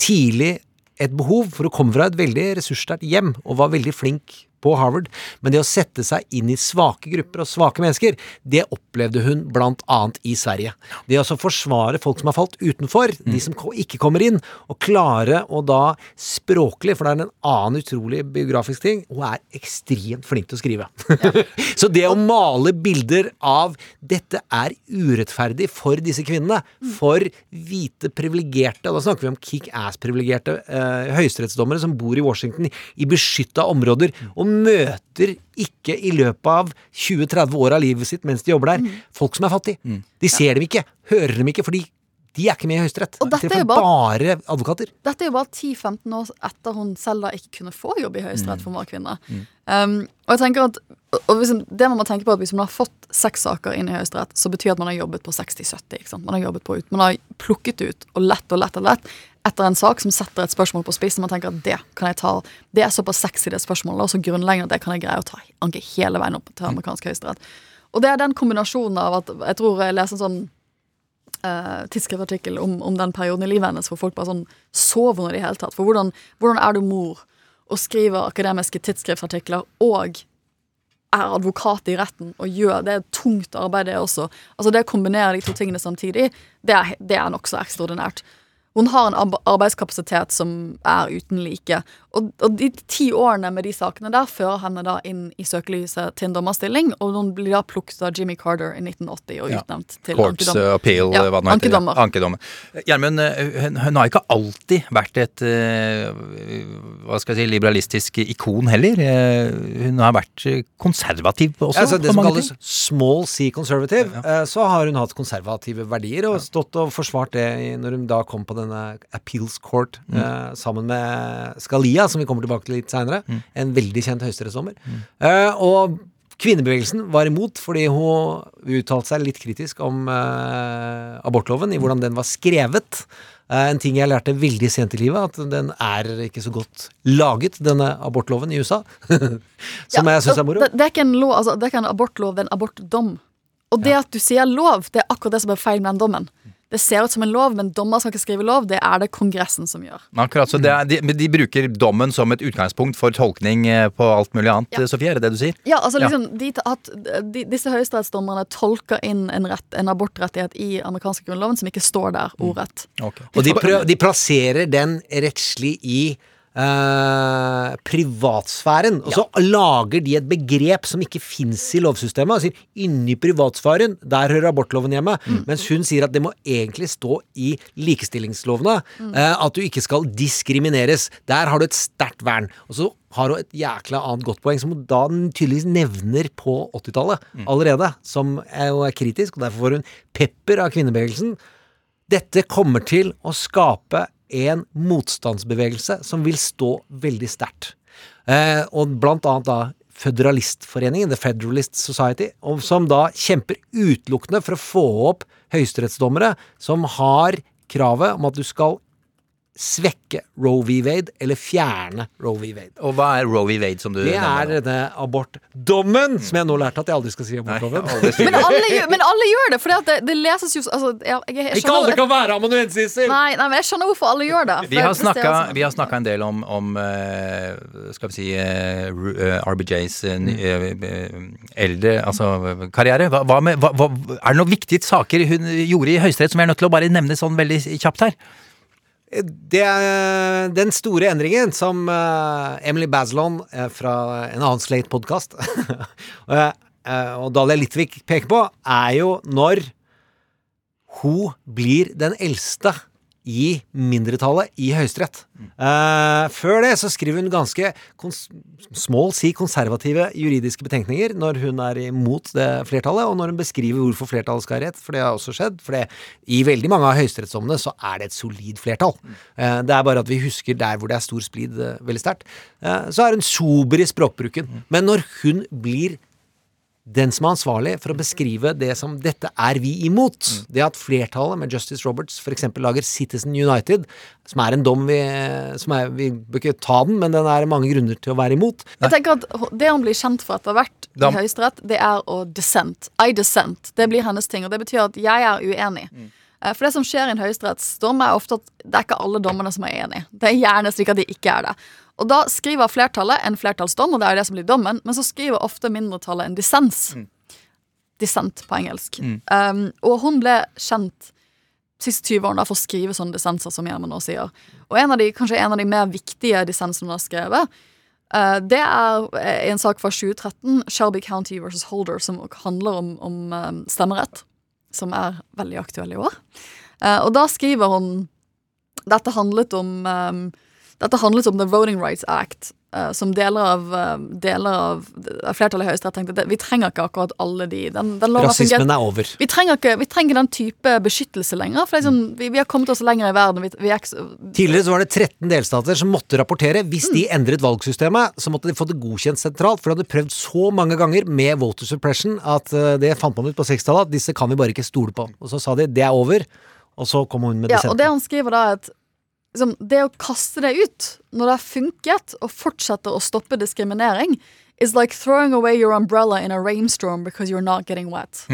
tidlig et behov for å komme fra et veldig ressurssterkt hjem, og var veldig flink på Harvard, men det å sette seg inn i svake grupper og svake mennesker, det opplevde hun blant annet i Sverige. Det å altså forsvare folk som har falt utenfor, de som ikke kommer inn, og klare å da språklig, for det er en annen utrolig biografisk ting, hun er ekstremt flink til å skrive. *laughs* Så det å male bilder av dette er urettferdig for disse kvinnene, for hvite privilegerte, og da snakker vi om kick-ass-privilegerte eh, høyesterettsdommere som bor i Washington i beskytta områder, og møter ikke i løpet av 20-30 år av livet sitt mens de jobber der, folk som er fattige. De ser dem ikke, hører dem ikke, fordi de er ikke med i Høyesterett. Og dette De er jo bare advokater. Dette er jo bare 10-15 år etter hun selv da ikke kunne få jobb i Høyesterett for hun var kvinne. Um, og jeg tenker at og hvis, det man må tenke på at Hvis man har fått seks saker inn i Høyesterett, så betyr at man har jobbet på 60-70. Man har jobbet på ut, man har plukket ut og lett og lett og lett etter en sak som setter et spørsmål på spissen. Man tenker at det kan jeg ta Det er såpass sexy, det spørsmålet, og så grunnleggende at det kan jeg greie å ta anke hele veien opp til amerikansk høyesterett. Og det er den kombinasjonen av at Jeg tror jeg leser en sånn uh, tidsskriftartikkel om, om den perioden i livet hennes hvor folk bare sånn sover når de i det hele tatt. For hvordan, hvordan er du mor og skriver akademiske tidsskriftartikler og er advokat i retten og gjør Det er tungt arbeid, det også. Altså Det å kombinere de to tingene samtidig, det er, det er nokså ekstraordinært. Hun har en arbeidskapasitet som er uten like. Og, og de ti årene med de sakene der fører henne da inn i søkelyset til en dommerstilling, og hun blir da plukket av Jimmy Carter i 1980 og Ja. til Courts ankedommer. uh, appeal, Ja, hva heter. ankedommer. Ankedommer. Gjermund, eh, hun, hun har ikke alltid vært et eh, hva skal jeg si, liberalistisk ikon heller. Eh, Hun har vært eh, konservativ også. Ja, altså det som kalles ting. small C conservative, ja, så har hun hatt konservative verdier og stått og forsvart det når hun da kom på denne appeals court Mm. eh, sammen med Scalia, som vi kommer tilbake til litt seinere. Mm. En veldig kjent høyesterettsdommer. Eh, og kvinnebevegelsen var imot fordi hun uttalte seg litt kritisk om eh, abortloven, i hvordan den var skrevet. Eh, en ting jeg lærte veldig sent i livet, at den er ikke så godt laget, denne abortloven i USA. *laughs* som jeg syns er moro. Det, det er ikke en lov, altså, det er ikke en abortlov, det er en abortdom. Og det at du sier lov, det er akkurat det som er feil med den dommen. Det ser ut som en lov, men dommer skal ikke skrive lov. Det er det Kongressen som gjør. Akkurat, så det er, de, de bruker dommen som et utgangspunkt for tolkning eh, på alt mulig annet. Ja. Sofie, er det det du sier? Ja, altså liksom de, at de, Disse høyesterettsdommerne tolker inn en, rett, en abortrettighet i amerikanske grunnloven som ikke står der ordrett. Og de, de plasserer den rettslig i eh, privatsfæren. Og så lager de et begrep som ikke fins i lovsystemet. Og sier inni privatsfæren, der hører abortloven hjemme. Mens hun sier at det må egentlig stå i likestillingslovene. eh, at du ikke skal diskrimineres. Der har du et sterkt vern. Og så har hun et jækla annet godt poeng, som hun da tydeligvis nevner på 80-tallet allerede. Som er, er kritisk, og derfor får hun pepper av kvinnebevegelsen. Dette kommer til å skape en motstandsbevegelse som vil stå veldig sterkt. Eh, og blant annet da Føderalistforeningen, The Federalist Society, som da kjemper utelukkende for å få opp høyesterettsdommere som har kravet om at du skal svekke Roe v. Wade eller fjerne Roe v. Wade. Og hva er Roe v. Wade, som du Det nevner? er denne abortdommen, som jeg nå lærte at jeg aldri skal si abortloven. Men men alle gjør det, for det, det leses jo altså, jeg, jeg, jeg, Ikke alle kan være amanuensiser! Nei, nei, men jeg skjønner hvorfor alle gjør det. Vi har, det snakka, vi har snakka en del om, om eh, skal vi si uh, RBJs uh, eldre altså, karriere. Hva, hva med, hva, hva, er det noen viktige saker hun gjorde i Høyesterett som jeg er nødt til å bare nevne sånn veldig kjapt her? Det er den store endringen som eh, Emily Bazelon eh, fra en annen Slate-podkast *laughs* og Dahlia Litvik peker på, er jo når hun blir den eldste i mindretallet i Høyesterett. Uh, før det så skriver hun ganske small si konservative juridiske betenkninger når hun er imot det flertallet, og når hun beskriver hvorfor flertallet skal ha rett, for det har også skjedd. For i veldig mange av høyesterettsdommene så er det et solid flertall. Uh, det er bare at vi husker der hvor det er stor splid uh, veldig sterkt. Så er hun sober i språkbruken. Men når hun blir den som er ansvarlig for å beskrive det som 'dette er vi imot'. Det at flertallet med Justice Roberts f.eks. lager Citizen United, som er en dom vi som er, Vi bør ikke ta den, men den er mange grunner til å være imot. Jeg tenker at Det hun blir kjent for etter hvert i Høyesterett, det er å dissent. I dissent. Det blir hennes ting. Og det betyr at jeg er uenig. Mm. For det som skjer i en høyesterettsdom, er ofte at det er ikke alle dommerne som er enig. Det er gjerne slik at de ikke er det. Og da skriver flertallet en flertallsdom, og det er det som blir dommen, men så skriver ofte mindretallet en dissens. Dissent på engelsk. Um, og hun ble kjent siste 20 årene for å skrive sånne dissenser, som Gjermund nå sier. Og en av de, kanskje en av de mer viktige dissensene hun har skrevet, uh, det er eh, en sak fra 2013, Shelby County versus Holder, som handler om, om eh, stemmerett, som er veldig aktuell i år. Uh, og da skriver hun Dette handlet om eh, Dette handlet om The Voting Rights Act, eh, som deler av, eh, deler av av flertallet i Høyesterett tenkte at vi trenger ikke akkurat alle de. Den, den Rasismen er over. Vi trenger ikke vi trenger den type beskyttelse lenger. For sånn, vi, vi har kommet oss lenger i verden. Vi, vi er Tidligere så var det 13 delstater som måtte rapportere. Hvis de endret valgsystemet, så måtte de få det godkjent sentralt. For de hadde prøvd så mange ganger med voter suppression at eh, det fant man ut på 60-tallet at disse kan vi bare ikke stole på. Og så sa de det er over, og så kom hun med Ja, og det han skriver da er at liksom, Det å kaste det ut når det har funket, og fortsette å stoppe diskriminering, is like throwing away your umbrella in a rainstorm because you're not getting wet.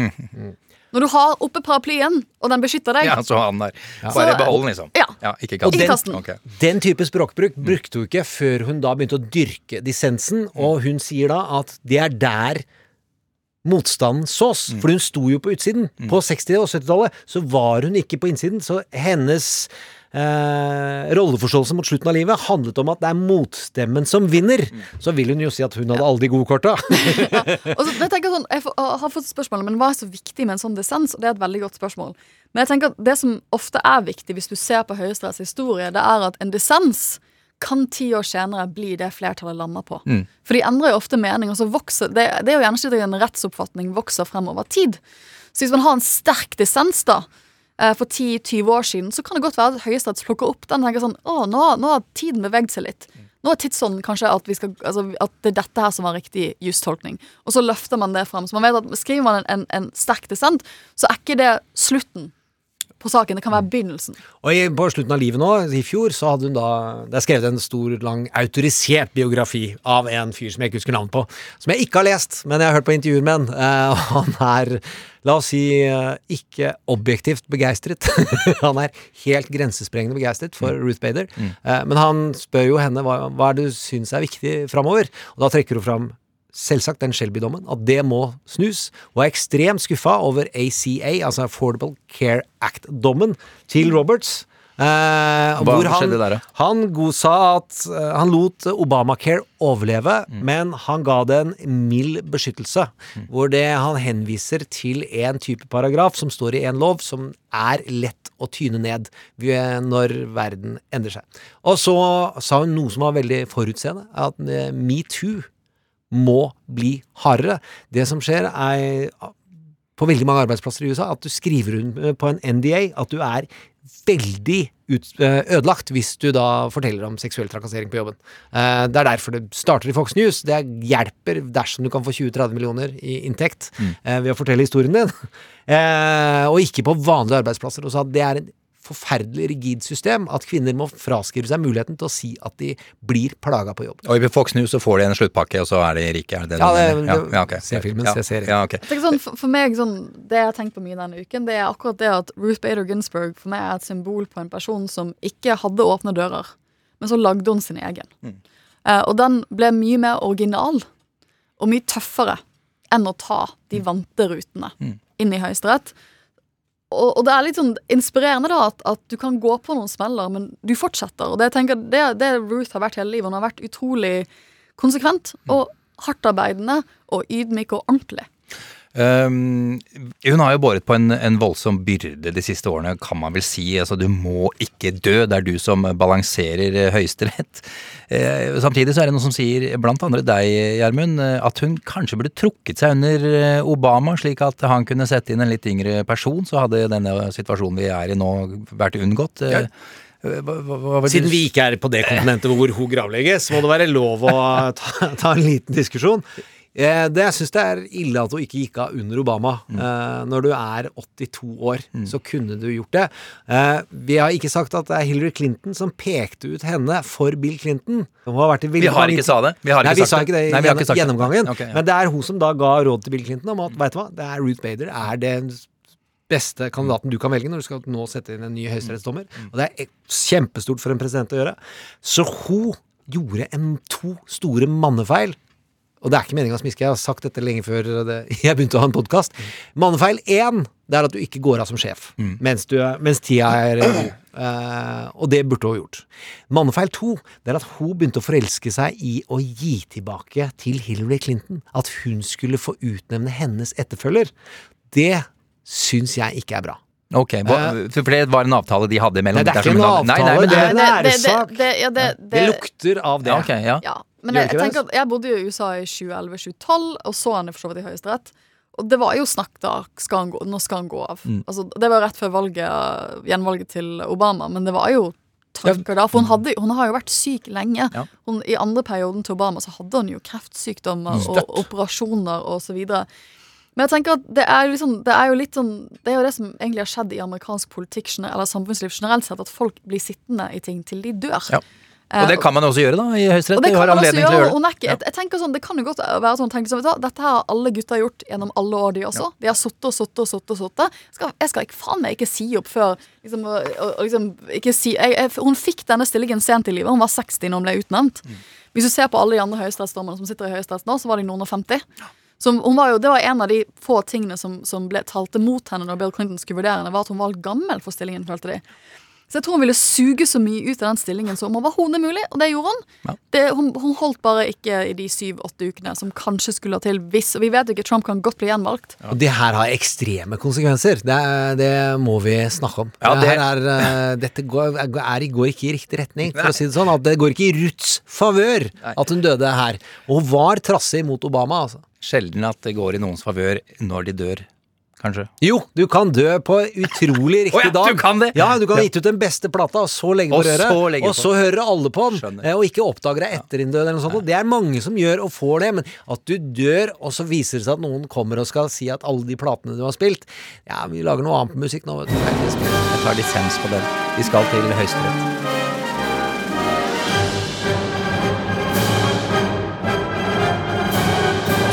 Når du har oppe paraplyen, og den beskytter deg Ja, så han der. Så- Bare behold den, liksom. Ja. ikke Og kast den, kast den. Den type språkbruk brukte hun ikke før hun da begynte å dyrke dissensen, og hun sier da at det er der motstanden sås. For hun sto jo på utsiden. På 60- og 70-tallet så var hun ikke på innsiden, så hennes eh, rolleforståelse mot slutten av livet handlet om at det er motstemmen som vinner. Så vil hun jo si at hun hadde alle de gode korta. *laughs* Og så, jeg tenker sånn, jeg får, jeg har fått spørsmålet, men hva er så viktig med en sånn dissens? Og det er et veldig godt spørsmål. Men jeg tenker at det som ofte er viktig hvis du ser på Høyesteretts historie, det er at en dissens kan ti år senere bli det flertallet lander på. For de endrer jo ofte mening, og så vokser Det, det er jo gjerne slik at en rettsoppfatning vokser frem over tid. Så hvis man har en sterk dissens da, for 10-20 år siden, så kan det godt være at Høyesterett plukker opp den tenker sånn Å, nå, nå har tiden beveget seg litt. Nå er tidsånden kanskje at, vi skal, altså, at det er dette her som var riktig justolkning. Og så løfter man det frem. Så man vet at skriver man en, en, en sterk dissent, så er ikke det slutten på saken. Det kan være begynnelsen. Og i, på slutten av livet nå, i fjor, så hadde hun da Det er skrevet en stor, lang, autorisert biografi av en fyr som jeg ikke husker navnet på. Som jeg ikke har lest, men jeg har hørt på intervjuer med han. Eh, og han er, la oss si, eh, ikke objektivt begeistret. *laughs* han er helt grensesprengende begeistret for Ruth Bader. Eh, men han spør jo henne hva, hva er det du syns er viktig framover. Og da trekker hun fram selvsagt den Shelby-dommen, at det må snus, og er ekstremt skuffa over ACA, altså Affordable Care Act-dommen til Roberts. Eh, Hva hvor han, skjedde der, da? han godsa at eh, Han lot Obamacare overleve, men han ga det en mild beskyttelse. Hvor det han henviser til en type paragraf som står i en lov, som er lett å tyne ned når verden endrer seg. Og så sa hun noe som var veldig forutseende, at eh, metoo må bli hardere. Det som skjer, er på veldig mange arbeidsplasser i USA at du skriver på en NDA at du er veldig eh, ødelagt hvis du da forteller om seksuell trakassering på jobben. Eh, Det er derfor det starter i Fox News. Det hjelper dersom du kan få 20-30 millioner i inntekt mm. ved å fortelle historien din, *laughs* Eh, og ikke på vanlige arbeidsplasser. Og så det er et forferdelig rigid system at kvinner må fraskrive seg muligheten til å si at de blir plaga på jobb. Og i Fox News så får de en sluttpakke, og så er de rike? Er det det Ja, det- det- ok. se filmen, ja. se serien. Ja, ok. Jeg sånn, for, for meg, sånn, Det jeg har tenkt på mye denne uken, det er akkurat det at Ruth Bader Ginsburg for meg er et symbol på en person som ikke hadde åpne dører, men så lagde hun sin egen. Eh, og den ble mye mer original og mye tøffere enn å ta de vante rutene inn i Høyesterett. Og, og det er litt sånn inspirerende da at, at du kan gå på noen smeller, men du fortsetter. Og det, jeg tenker, det, det Ruth har vært hele livet. Hun har vært utrolig konsekvent og hardtarbeidende og ydmyk og ordentlig. Um, hun har jo båret på en, en voldsom byrde de siste årene, kan man vel si. Altså, du må ikke dø, det er du som balanserer eh, Høyesterett. Uh, samtidig så er det noen som sier, blant andre deg, Gjermund, eh, at hun kanskje burde trukket seg under Obama, slik at han kunne sette inn en litt yngre person, så hadde denne situasjonen vi er i nå, vært unngått. Hva, hva, hva, Siden vi ikke er på det kontinentet hvor hun gravlegges, må det være lov å ta, ta en liten diskusjon. Eh, det, jeg syns det er ille at hun ikke gikk av under Obama. Eh, når du er 82 år, så kunne du gjort det. Eh, vi har ikke sagt at det er Hillary Clinton som pekte ut henne for Bill Clinton. Vi har ikke sa det. Vi har Nei, vi sagt sa det. ikke det i Nei, vi har ikke sagt det. gjennomgangen. Ok, ja. Men det er hun som da ga råd til Bill Clinton om at vet du hva, det er Ruth Bader er den beste kandidaten du kan velge når du skal nå sette inn en ny høyesterettsdommer. Og det er kjempestort for en president å gjøre. Så hun gjorde en to store mannefeil. Og det er ikke meninga å smiske, jeg har sagt dette lenge før det, *laughs* jeg begynte å ha en podkast. Mannefeil én, det er at du ikke går av som sjef mens, du, mens tida er. *clears throat* Eh, og det burde hun gjort. Mannefeil to, det er at hun begynte å forelske seg i å gi tilbake til Hillary Clinton. At hun skulle få utnevne hennes etterfølger. Det syns jeg ikke er bra. Ok, hva, for det var en avtale de hadde mellom Nei, det er ikke en avtale, Nei, nei, det er en det- det- ja, det- Det det- lukter av det. Ja, okay, ja. Ja, men jeg, jeg tenker at jeg bodde i USA i 2011-2012 og så han for så vidt i Høyesterett. Og det var jo snakk da skal han gå, Nå skal han gå av. Mm. Altså, det var rett før valget, gjenvalget til Obama, men det var jo tanker da. For hun, hadde, hun har jo vært syk lenge. Ja. Hun, I andre perioden til Obama så hadde hun jo kreftsykdommer og Støtt. operasjoner og så videre. Men jeg tenker at det er, liksom, det er jo litt sånn Det er jo det som egentlig har skjedd i amerikansk politikk eller samfunnsliv generelt sett, at folk blir sittende i ting til de dør. Ja. Og det kan man også gjøre, da, i Høyesterett. Det kan man også gjøre. Og det. nekke, jeg, jeg tenker sånn, Det kan jo godt være sånn tenk, så vet du, Dette her har alle gutter gjort gjennom alle år, de også. De har sittet og sittet og sittet. og sittet. Skal, jeg skal ikke, faen meg ikke si opp før liksom, og, og, liksom, si, jeg, jeg, Hun fikk denne stillingen sent i livet. Hun var 60 når hun ble utnevnt. Mm. Hvis du ser på alle de andre høyesterettsdommerne som sitter i Høyesterett nå, så var de noen og 50. Så hun var jo, det var en av de få tingene som, som ble talte mot henne når Bill Clinton skulle vurdere henne, var at hun var gammel for stillingen, følte de. Så jeg tror hun ville suge så mye ut av den stillingen som overhodet mulig, og det gjorde hun. Det, hun. Hun holdt bare ikke i de syv-åtte ukene som kanskje skulle ha til hvis Og vi vet jo ikke, Trump kan godt bli gjenvalgt. Og det her har ekstreme konsekvenser. Det, det må vi snakke om. Ja, det det- her er, eh, dette går, er, går ikke i riktig retning, for å si det sånn. At det går ikke i Ruths favør at hun døde her. Og hun var trassig mot Obama, altså. Sjelden at det går i noens favør når de dør, kanskje. Jo, du kan dø på utrolig *laughs* riktig oh, ja, dag. du kan det? Ja, du kan ha gitt ut den beste plata, og så legge på Og røret. Og på. så hører alle på den, Skjønner. eh, og ikke oppdager deg etter din død. Eller noe sånt. Og Det er mange som gjør og får det, men at du dør, og så viser det seg at noen kommer og skal si at alle de platene du har spilt Ja, vi lager noe annet musikk nå, vet du. Jeg tar dissens på den. Vi skal til Høyesterett.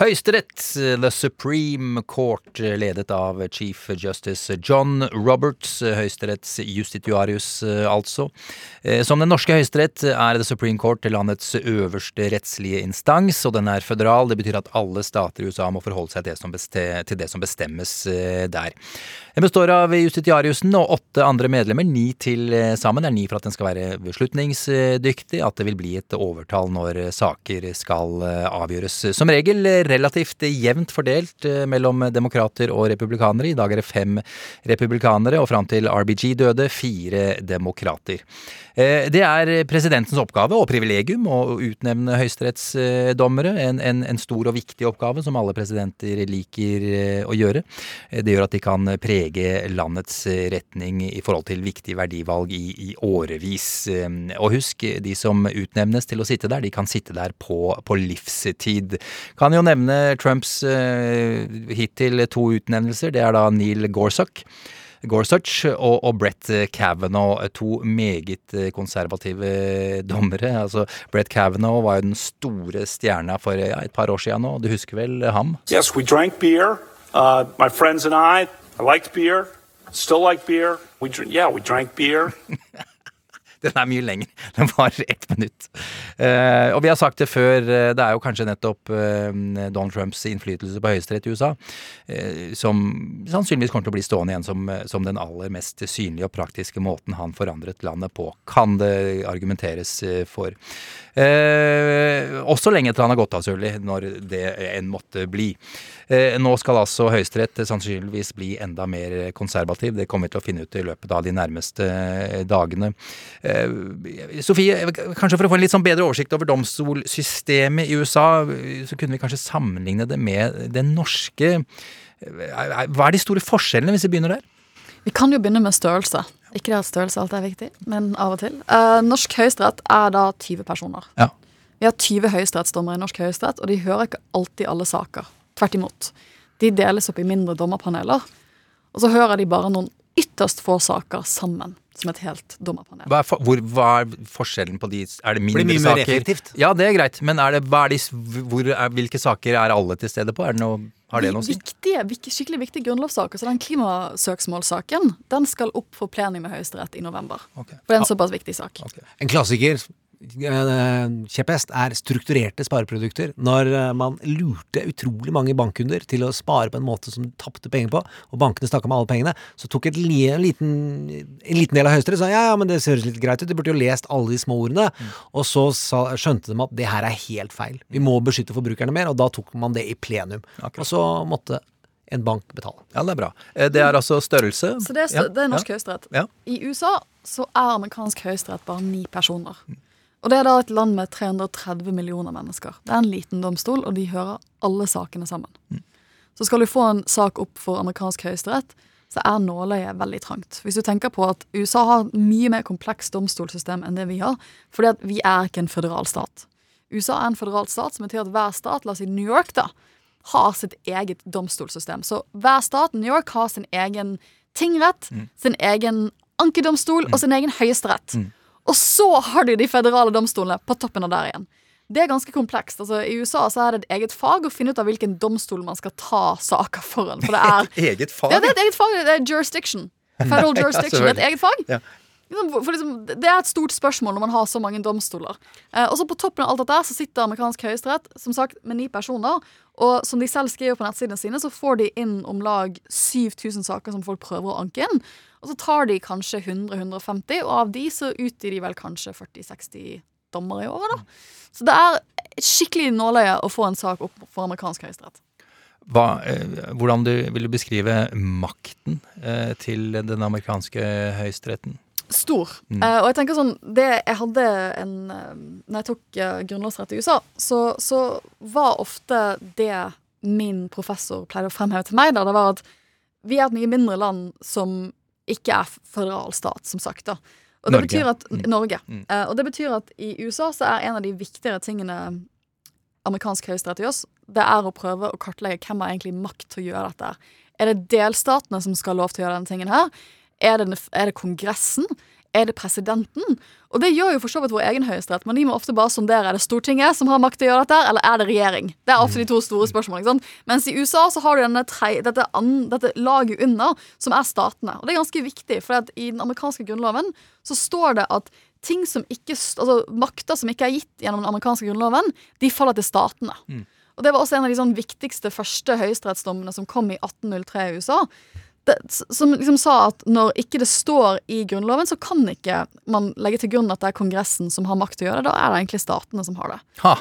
Høyesterett, The Supreme Court, ledet av Chief Justice John Roberts, Høyesteretts justitiarius, altså. Eh, Som den norske høyesterett er The Supreme Court landets øverste rettslige instans, og den er føderal. Det betyr at alle stater i USA må forholde seg til det som, bestemmes eh, der. Den består av justitiariusen og åtte andre medlemmer, ni til eh, sammen. Det er ni for at den skal være beslutningsdyktig, at det vil bli et overtall når saker skal avgjøres. Som regel relativt jevnt fordelt eh, mellom demokrater og republikanere. I dag er det fem republikanere, og fram til RBG døde, fire demokrater. Eh, Det er presidentens oppgave og privilegium å utnevne høyesterettsdommere. En, en, en stor og viktig oppgave som alle presidenter liker eh, å gjøre. Det gjør at de kan prege landets retning i forhold til viktige verdivalg i, i årevis. Og husk, de som utnevnes til å sitte der, de kan sitte der på, på livstid. Kan jo nevne Trumps eh, hittil to utnevnelser. Det er da Neil Gorsuch. Gorsuch og, og Brett Kavanaugh, to meget konservative dommere. Altså, Brett Kavanaugh var jo den store stjerna for ja, et par år siden nå. Du husker vel ham? Yes, we drank beer. Uh, my friends and I, I liked beer. Still like beer. We yeah, we drank beer. *laughs* *laughs* Den er mye lengre. Den varer ett minutt. Eh, og vi har sagt det før, eh, det er jo kanskje nettopp eh, Donald Trumps innflytelse på høyesterett i USA eh, som sannsynligvis kommer til å bli stående igjen som, som den aller mest synlige og praktiske måten han forandret landet på, kan det argumenteres for. Eh, også lenge etter han har gått av, selvfølgelig, når det enn måtte bli. Eh, nå skal altså Høyesterett sannsynligvis bli enda mer konservativ. Det kommer vi til å finne ut i løpet av de nærmeste eh, dagene. Sofie, kanskje for å få en litt sånn bedre oversikt over domstolsystemet i USA, så kunne vi kanskje sammenligne det med det norske. Hva er de store forskjellene, hvis vi begynner der? Vi kan jo begynne med størrelse. Ikke det at størrelse alltid er viktig, men av og til. Uh, norsk høyesterett er da 20 personer. Ja. Vi har 20 høyesterettsdommere i norsk høyesterett, og de hører ikke alltid alle saker. Tvert imot. De deles opp i mindre dommerpaneler, og så hører de bare noen ytterst få saker sammen som et helt dommerpanel. Hva er, for, hvor, hva er forskjellen på de Er det mindre Blir mye mer effektivt. Ja, det er greit, men er det, hva er de, hvor er, hvilke saker er alle til stede på? Er det noe, har det noe å si? Viktige, skikkelig viktige grunnlovssaker. Så den klimasøksmålssaken den skal opp for plenum i Høyesterett i november. For det er en såpass viktig sak. En klassiker, kjepphest, er strukturerte spareprodukter. Når eh, man lurte utrolig mange bankkunder til å spare på en måte som de tapte penger på, og bankene snakka med alle pengene, så tok et li, en, liten, en liten del av Høyesterett sa ja, ja, men det høres litt greit ut, de burde jo lest alle de små ordene. Og så sa, skjønte de at det her er helt feil. Vi må beskytte forbrukerne mer, og da tok man det i plenum. Og så måtte en bank betale. Ja, det er bra. Eh, Det er altså størrelse. Så det er, Ja, det er norsk ja. høyesterett. Ja. I USA så er amerikansk høyesterett bare ni personer. Og det er da et land med 330 millioner mennesker. Det er en liten domstol, og de hører alle sakene sammen. Så skal du få en sak opp for amerikansk høyesterett, så er nåløyet veldig trangt. Hvis du tenker på at USA har et mye mer komplekst domstolssystem enn det vi har, fordi at vi er ikke en føderal stat. USA er en føderal stat, som betyr at hver stat, la oss si New York, da, har sitt eget domstolssystem. Så hver stat, New York, har sin egen tingrett, sin egen ankedomstol og sin egen høyesterett. Og så har du de føderale domstolene på toppen av der igjen. Det er ganske komplekst. Altså, I USA så er det et eget fag å finne ut av hvilken domstol man skal ta saker foran. For det er, *laughs* et Eget fag? ja, det er et eget fag. Det er jurisdiction. Federal *laughs* Ja, jurisdiction. det er et eget fag. Ja. Liksom, For liksom, det er et stort spørsmål når man har så mange domstoler. Eh, og så På toppen av alt dette så sitter amerikansk høyesterett som sagt, med ni personer. Og som de selv skriver på nettsidene sine, så får de inn om lag 7000 saker som folk prøver å anke inn. Og så tar de kanskje 100-150, og av de så utgir de vel kanskje 40-60 dommere i året. da. Så det er skikkelig nåløye å få en sak opp for amerikansk høyesterett. Hva, eh, hvordan du, vil du beskrive makten eh, til den amerikanske høyesteretten? Stor. Mm. Uh, og jeg tenker sånn det, Jeg hadde en eh, Når jeg tok uh, grunnlovsrett i USA, så, så var ofte det min professor pleide å fremheve til meg, da, det var at vi er et mye mindre land som ikke er føderalstat, som sagt. da. Og det Norge. betyr at, Mm. Norge. Mm. Eh, og det betyr at i USA så er en av de viktigere tingene amerikansk høyesterett gjør, det er å prøve å kartlegge hvem har egentlig makt til å gjøre dette. Er det delstatene som skal ha lov til å gjøre denne tingen her? Er det, er det Kongressen? Er det presidenten? Og det gjør jo for så vidt vår egen høyesterett, men de må ofte bare sondere er det Stortinget som har makt til å gjøre dette, eller er det regjering? Det er ofte de to store spørsmålene. ikke sant? Mens i USA så har du tre, dette, an, dette laget under, som er statene. Og det er ganske viktig, for i den amerikanske grunnloven så står det at ting som ikke, altså makter som ikke er gitt gjennom den amerikanske grunnloven, de faller til statene. Og det var også en av de sånn viktigste første høyesterettsdommene som kom i 1803 i USA. Det, som liksom sa at når ikke det står i Grunnloven, så kan ikke man legge til grunn at det er Kongressen som har makt til å gjøre det. Da er det egentlig statene som har det. Ha.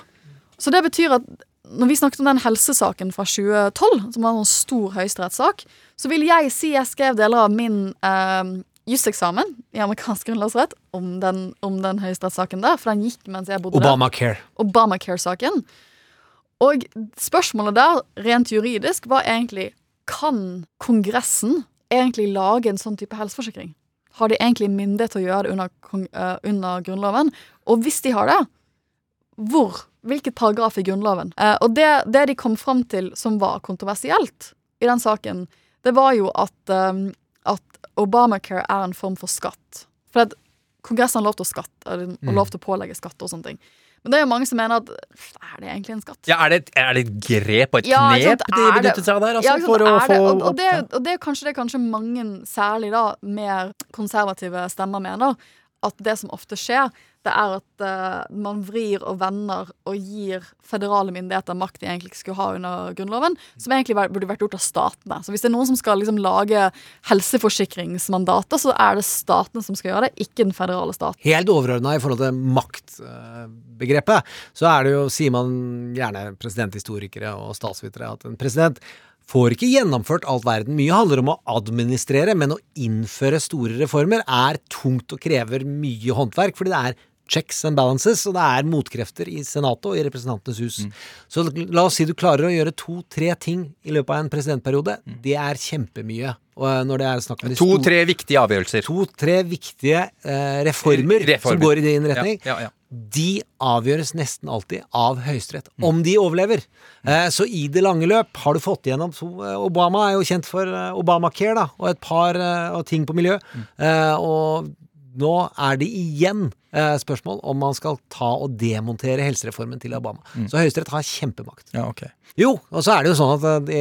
Så det betyr at når vi snakket om den helsesaken fra 2012, som var en sånn stor høyesterettssak, så vil jeg si jeg skrev deler av min eh, juseksamen i amerikansk grunnlovsrett om den, om den høyesterettssaken der, for den gikk mens jeg bodde der. Obamacare. Obamacare-saken. Og spørsmålet der, rent juridisk, var egentlig Kan Kongressen egentlig lage en sånn type helseforsikring? Har de egentlig myndighet til å gjøre det under, eh, under Grunnloven? Og hvis de har det, hvor? Hvilket paragraf i Grunnloven? Uh, og det, det de kom fram til som var kontroversielt i den saken, det var jo at, eh, at Obamacare er en form for skatt. For at Kongressen har lov til å skatte, eller Mm. lov til å pålegge skatt og sånne ting. Men det er jo mange som mener at er det egentlig en skatt? Ja, er det, er det et grep og et Ja, knep de er benyttet seg av der? Altså, Ja, for å er få og, og, det, og det er kanskje det kanskje mange, særlig da mer konservative stemmer, mener. At det som ofte skjer, det er at uh, man vrir og vender og gir føderale myndigheter makt de egentlig ikke skulle ha under Grunnloven, som egentlig burde vært gjort av statene. Så hvis det er noen som skal liksom lage helseforsikringsmandater, så er det statene som skal gjøre det, ikke den føderale staten. Helt overordna i forhold til maktbegrepet, så er det jo, sier man gjerne presidenthistorikere og statsvitere, at en president får ikke gjennomført alt verden. Mye handler om å administrere, men å innføre store reformer er tungt og krever mye håndverk, fordi det er checks and balances, og det er motkrefter i Senatet og i Representantenes hus. Så la oss si du klarer å gjøre to-tre ting i løpet av en presidentperiode. Det er kjempemye. Eh, To-tre viktige avgjørelser. To-tre viktige eh, reformer, som går i din retning. Ja, ja, ja. De avgjøres nesten alltid av Høyesterett, om de overlever. Eh, så i det lange løp har du fått igjennom to eh, Obama er jo kjent for eh, Obamacare, da, og et par eh, og ting på miljø. Eh, og nå er det igjen spørsmål om man skal ta og demontere helsereformen til Obama. Så Høyesterett har kjempemakt. Ja, okay. Jo, og så er det jo sånn at de,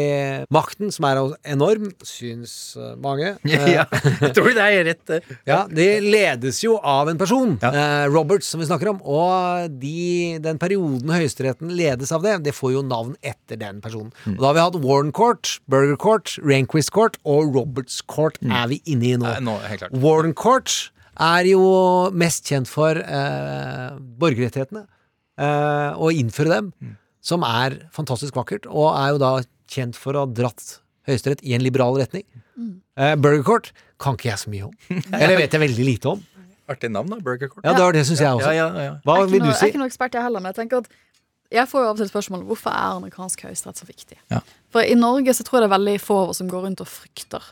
makten, som er enorm, syns eh, mange *laughs* eh, Ja, jeg tror det er rett. eh. *laughs* ja, det ledes jo av en person, ja. Roberts, som vi snakker om. Og de, den perioden Høyesteretten ledes av det, det får jo navn etter den personen. Og da har vi hatt Warren Court, Burger Court, Rehnquist Court og Roberts Court er vi inne i nå. Nei, nå. Warren Court er jo mest kjent for eh, borgerrettighetene, eh, og innføre dem, som er fantastisk vakkert, og er jo da kjent for å ha dratt Høyesterett i en liberal retning. Eh, Burger Court kan ikke jeg så mye om. Eller vet jeg veldig lite om. Artig navn, da. Burger Court. Ja, det, var det syns jeg også. Ja, ja, ja. Hva Jeg vil noe, du si? Jeg er ikke noe ekspert, jeg heller, men jeg tenker at jeg får jo av og til spørsmål hvorfor er amerikansk høyesterett så viktig. Ja. For i Norge så tror jeg det er veldig få av oss som går rundt og frykter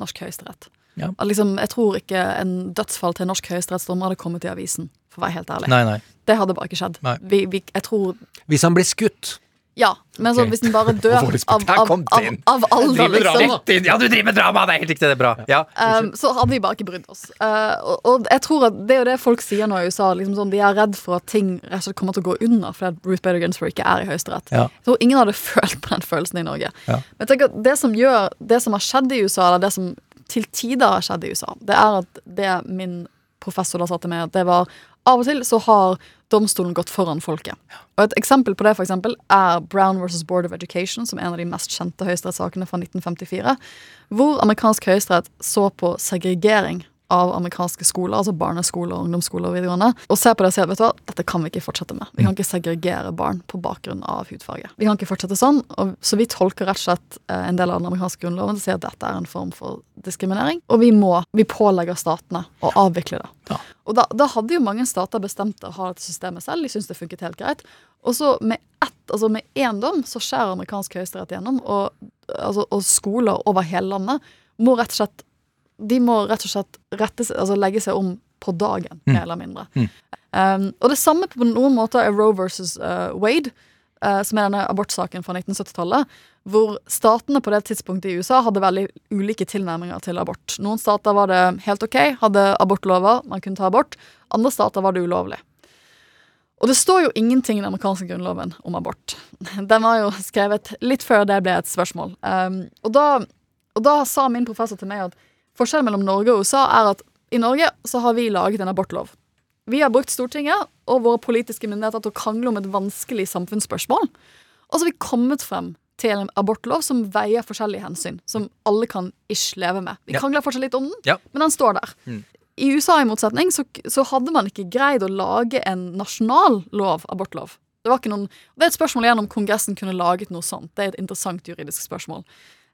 norsk høyesterett. Ja. At Liksom, jeg tror ikke en dødsfall til en norsk høyesterettsdommer hadde kommet i avisen, for å være helt ærlig. Nei, nei. Det hadde bare ikke skjedd. Vi, vi, jeg tror Hvis han blir skutt Ja, men så hvis den bare dør *laughs* av, av, av, av alder, liksom. Ja, du driver med drama! Det er helt riktig, det er bra. Ja. Um, så hadde vi bare ikke brydd oss. Uh, og, og jeg tror at Det er jo det folk sier nå i USA. Liksom sånn, de er redd for at ting rett og slett kommer til å gå under fordi Ruth Bader Ginsburg ikke er i Høyesterett. Ja. Jeg tror ingen hadde *laughs* følt på den følelsen i Norge. Ja. Men jeg tenker at det som gjør Det som har skjedd i USA, eller det som til tider har skjedd i USA, det er at det min professor da sa til meg, at det var av og til så har domstolen gått foran folket. Og Et eksempel på det for eksempel, er Brown versus Board of Education, som er en av de mest kjente høyesterettssakene fra 1954, hvor amerikansk høyesterett så på segregering av amerikanske skoler, altså barneskoler, ungdomsskoler og videregående, og ser på det og sier vet du hva, dette kan vi ikke fortsette med. Vi kan ikke segregere barn på bakgrunn av hudfarge. Vi kan ikke fortsette sånn, og så vi tolker rett og slett eh, en del av den amerikanske grunnloven til å si at dette er en form for diskriminering, og vi må, vi pålegger statene å avvikle det. Og da, da hadde jo mange stater bestemt å ha dette systemet selv, de syntes det funket helt greit. Og så med ett, altså med én dom så skjærer amerikansk høyesterett gjennom, og, altså, og skoler over hele landet må rett og slett de må rett og slett rette altså legge seg om på dagen, Mm. mer eller mindre. Um, og det samme på noen måter er Roe versus uh, Wade, uh, som er denne abortsaken fra 1970-tallet, hvor statene på det tidspunktet i USA hadde veldig ulike tilnærminger til abort. Noen stater var det helt ok, hadde abortlover, man kunne ta abort. Andre stater var det ulovlig. Og det står jo ingenting i den amerikanske grunnloven om abort. *laughs* Den var jo skrevet litt før det ble et spørsmål. Um, og, da, og da sa min professor til meg at forskjellen mellom Norge og USA er at i Norge så har vi laget en abortlov. Vi har brukt Stortinget og våre politiske myndigheter til å krangle om et vanskelig samfunnsspørsmål. Og så har vi kommet frem til en abortlov som veier forskjellige hensyn, som alle kan ish leve med. Vi krangler fortsatt litt om den, Ja. men den står der. Mm. I USA i motsetning så, så hadde man ikke greid å lage en nasjonal lov, abortlov. Det, var ikke noen, det er et spørsmål igjen om Kongressen kunne laget noe sånt. Det er et interessant juridisk spørsmål.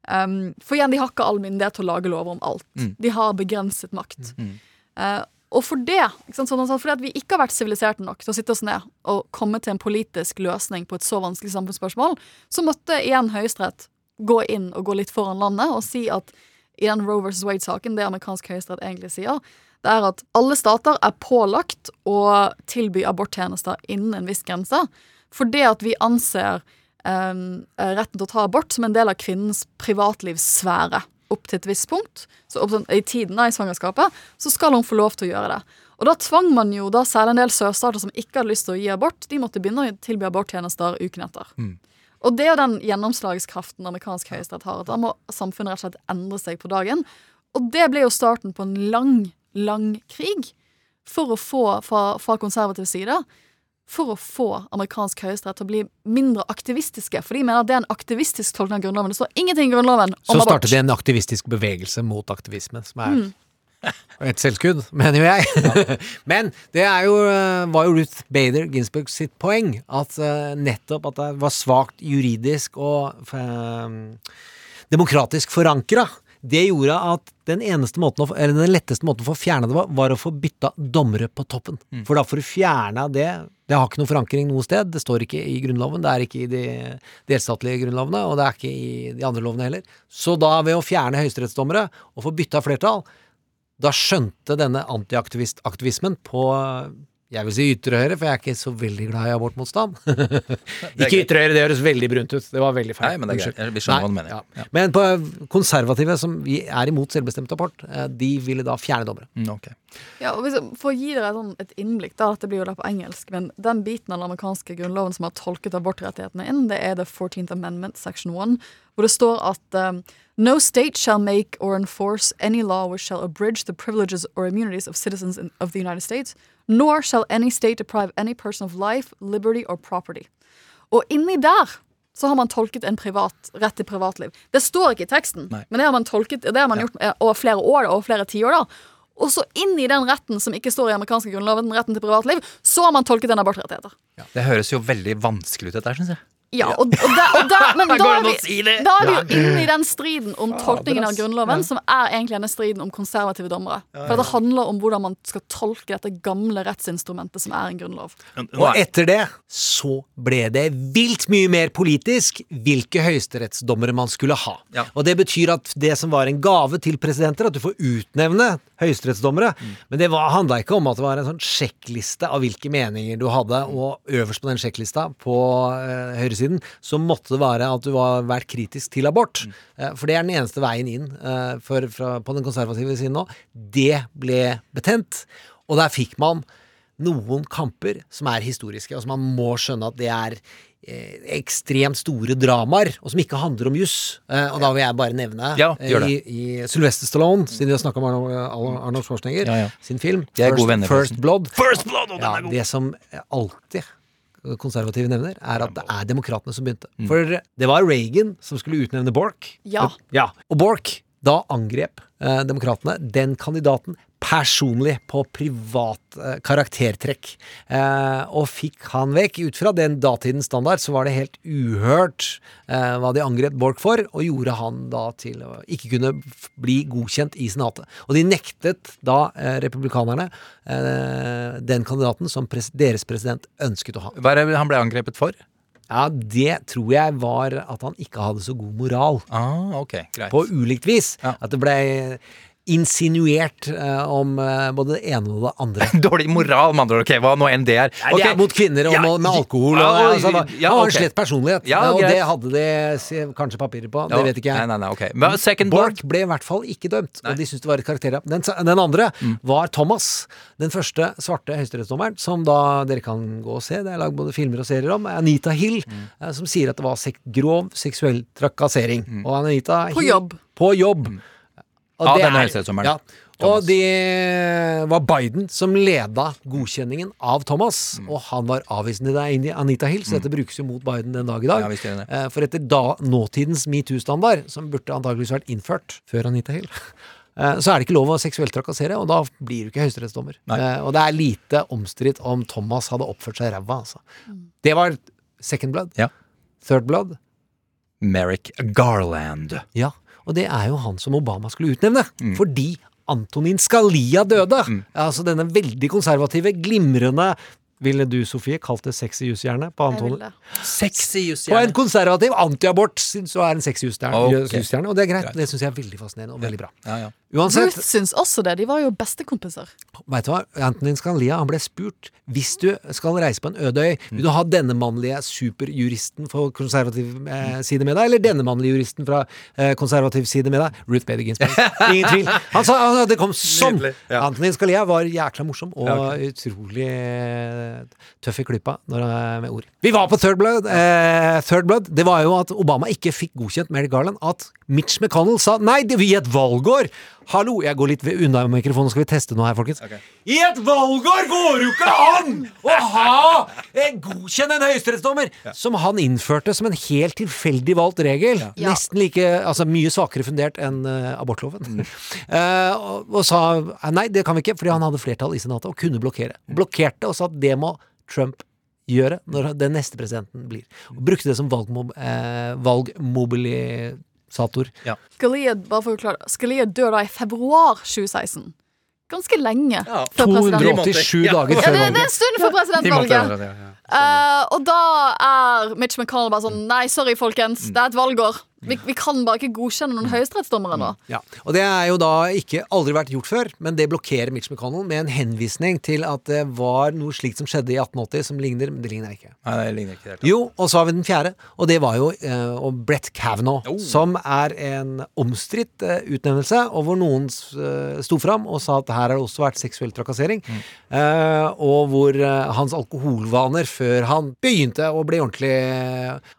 Um, for igjen, de har ikke all myndighet til å lage lover om alt. Mm. De har begrenset makt. Mm. Uh, og for det, ikke sant, sånn, at fordi at vi ikke har vært siviliserte nok til å sitte oss ned og komme til en politisk løsning på et så vanskelig samfunnsspørsmål, så måtte igjen Høyesterett gå inn og gå litt foran landet og si at i den Roe versus Wade-saken, det amerikansk høyesterett egentlig sier, det er at alle stater er pålagt å tilby aborttjenester innen en viss grense, for det at vi anser retten til å ta abort som en del av kvinnens privatlivssfære opp til et visst punkt, så opp, i tiden da, i svangerskapet, så skal hun få lov til å gjøre det. Og da tvang man jo da særlig en del sørstater som ikke hadde lyst til å gi abort, de måtte begynne å tilby aborttjenester uken etter. Mm. Og det er jo den gjennomslagskraften amerikansk høyesterett har. Da må samfunnet rett og slett endre seg på dagen. Og det ble jo starten på en lang, lang krig for å få, fra, fra konservativ side, for å få amerikansk høyesterett til å bli mindre aktivistiske. For de mener at det er en aktivistisk tolkning av Grunnloven. Det står ingenting i Grunnloven om Så starter startet de en aktivistisk bevegelse mot aktivisme, som er Mm. *laughs* et selvskudd, mener jo jeg. *laughs* Men det er jo, eh, var jo Ruth Bader Ginsburg sitt poeng, at eh, nettopp at det var svakt juridisk og eh, demokratisk forankra. Det gjorde at den eneste måten, den letteste måten å få fjerna det var, var å få bytta dommere på toppen. For da får du fjerna det. Det har ikke noen forankring noe sted. Det står ikke i Grunnloven, det er ikke i de delstatlige grunnlovene, og det er ikke i de andre lovene heller. Så da, ved å fjerne høyesterettsdommere og få bytta flertall, da skjønte denne antiaktivismen på jeg vil si ytre høyre, for jeg er ikke så veldig glad i abortmotstand. *laughs* ikke ytre høyre, det høres veldig brunt ut. Det var veldig feil. Nei, men det er greit. Vi skjønner hva du mener. ja. Men på konservative, som vi er imot selvbestemt abort, eh, de ville da fjerne dommere. Mm, okay. Ja, og hvis, For å gi dere et, sånn, et innblikk, da, dette blir jo da på engelsk, men den biten av den amerikanske grunnloven som har tolket abortrettighetene inn, det er the 14th Amendment, section 1, hvor det står at um, No state shall make or enforce any law which shall abridge the privileges or immunities of citizens in, of the United States, nor shall any state deprive any person of life, liberty or property. Og inni der så har man tolket en privat, rett til privatliv. Det står ikke i teksten, Nei. men det har man tolket, det har man gjort eh, over flere år, over flere tiår. da. Og så inn i den retten som ikke står i amerikanske grunnloven, retten til privatliv, så har man tolket en abortrettigheter. Det høres jo veldig vanskelig ut, dette her, syns jeg. Ja, og, og, da, og da, *laughs* men da er, vi, da er vi jo inne i den striden om tolkningen av. Grunnloven, som er egentlig denne striden om konservative dommere. For det handler om hvordan man skal tolke dette gamle rettsinstrumentet som er en grunnlov. Og etter det så ble det vilt mye mer politisk hvilke høyesterettsdommere man skulle ha. Og det betyr at det som var en gave til presidenter, at du får utnevne høyesterettsdommere, men det var- handla ikke om at det var en sånn sjekkliste av hvilke meninger du hadde, og øverst på den sjekklista, på eh, høyresiden, så måtte det være at du har vært kritisk til abort. Mm. for det er den eneste veien inn eh, for, fra, på den konservative siden nå. Det ble betent, og der fikk man noen kamper som er historiske, og som man må skjønne at det er eh, ekstremt store dramaer, og som ikke handler om juss. Eh, og da vil jeg bare nevne Ja, eh, i, i Sylvester Stallone, siden vi har snakka om Arnold, Arnold Schwarzenegger, Ja, ja. sin film First, First. Blood. First Blood, er! Det som alltid konservative nevner, er at det er demokratene som begynte. Mm. For det var Reagan som skulle utnevne Bork. Ja. Ja, og Bork da angrep eh, demokratene den kandidaten personlig på privat eh, karaktertrekk. Eh, og fikk han vekk. Ut fra den datidens standard så var det helt uhørt eh, hva de angrep Bork for, og gjorde han da til å ikke kunne bli godkjent i Senatet. Og de nektet da eh, republikanerne eh, den kandidaten som pres deres president ønsket å ha. Hva er det han ble angrepet for? Ja, det tror jeg var at han ikke hadde så god moral. Ah, ok, greit. På ulikt vis. Ja. At det blei insinuert eh, om eh, både det ene og det andre. *laughs* Dårlig moral, med andre ord. Ok, hva nå enn det er. Nei, det Ok. er mot kvinner og Ja, med, alkohol. ja, Og, og- altså, han ja, har ok. en slett personlighet, Ja, og det hadde de se- kanskje papirer på. Ja, Det vet ikke jeg. Nei, nei, nei, ok. Men second? Bork ble i hvert fall ikke dømt, og de syntes det var et karakterdrap. Den, den andre Mm. var Thomas, den første svarte høyesterettsdommeren, som da dere kan gå og se, det er lagd både filmer og serier om, Anita Hill, Mm. eh, som sier at det var sek grov seksuell trakassering. Mm. Og Anita På Hill- jobb. På jobb. Og ja, det denne er- høyesterettsdommeren. Ja. Og det var Biden som leda godkjenningen av Thomas, Mm. og han var avvisende til Anita Hill, så dette brukes jo mot Biden den dag i dag. Ja, visst gjør det. Eh, For etter da nåtidens metoo-standard, som burde antakeligvis vært innført før Anita Hill, *laughs* eh, så er det ikke lov å seksuelt trakassere, og da blir du ikke høyesterettsdommer. Eh, Og det er lite omstridt om Thomas hadde oppført seg ræva, altså. Det var second blood. Ja. Third blood. Merrick Garland. Ja, og det er jo han som Obama skulle utnevne. Mm. Fordi Antonin Scalia døde. Altså denne veldig konservative, glimrende Ville du, Sofie, kalt det sexy jusstjerne på Antonin? Sexy På en konservativ antiabort syns du er en sexy jusstjerne, Okay. og det er greit. Greit. Det syns jeg er veldig fascinerende og veldig bra. Ja, ja. Uansett, Ruth syns også det. De var jo bestekompiser. vet du hva? Antonin Scalia han ble spurt hvis du skal reise på en øde øy, vil du ha denne mannlige superjuristen for konservativ eh, side med deg, eller denne mannlige juristen fra eh, konservativ side med deg? Ruth Bader Ginsburg. Ingen tvil. Han sa at det kom sånn! Ja. Antonin Scalia var jækla morsom og Ja, okay. utrolig eh, tøff i klippa når, eh, med ord. Vi var på Third Blood. Eh, Third Blood. Det var jo at Obama ikke fikk godkjent Mary Garland. At Mitch McConnell sa nei, det vil gi et valgår! Hallo, jeg går litt unna mikrofonen, skal vi teste noe her, folkens? I et valgår går jo ikke an å ha en godkjent en høyesterettsdommer! Som han innførte som en helt tilfeldig valgt regel. Ja. Nesten like, altså mye svakere fundert enn uh, abortloven. *laughs* Eh, og, og sa eh, nei, det kan vi ikke, fordi han hadde flertall i senatet og kunne blokkere. Blokkerte og sa at det må Trump gjøre når den neste presidenten blir. Og brukte det som valgmob, eh, valgmobilisator. Scalia, bare for å klare det, Scalia dør da i februar 2016. Ganske lenge Ja, før president. 287 Ja. dager Ja, før det, det er en stund før presidentvalget. ja, ja. Eh, og da er Mitch McConnell bare sånn Nei, sorry, folkens. Det er et valgår. Vi, vi kan bare ikke godkjenne noen høyesterettsdommere nå. Ja, og det er jo da ikke aldri vært gjort før, men det blokkerer Mitch McConnell med en henvisning til at det var noe slikt som skjedde i 1880 som ligner, men det ligner ikke. Nei, det ligner ikke helt. Jo, og så har vi den fjerde, og det var jo uh, og Brett Kavanaugh, Oh. som er en omstridt uh, utnevnelse, og hvor noen uh, sto fram og sa at her har det også vært seksuell trakassering, eh, og hvor hans alkoholvaner før han begynte å bli ordentlig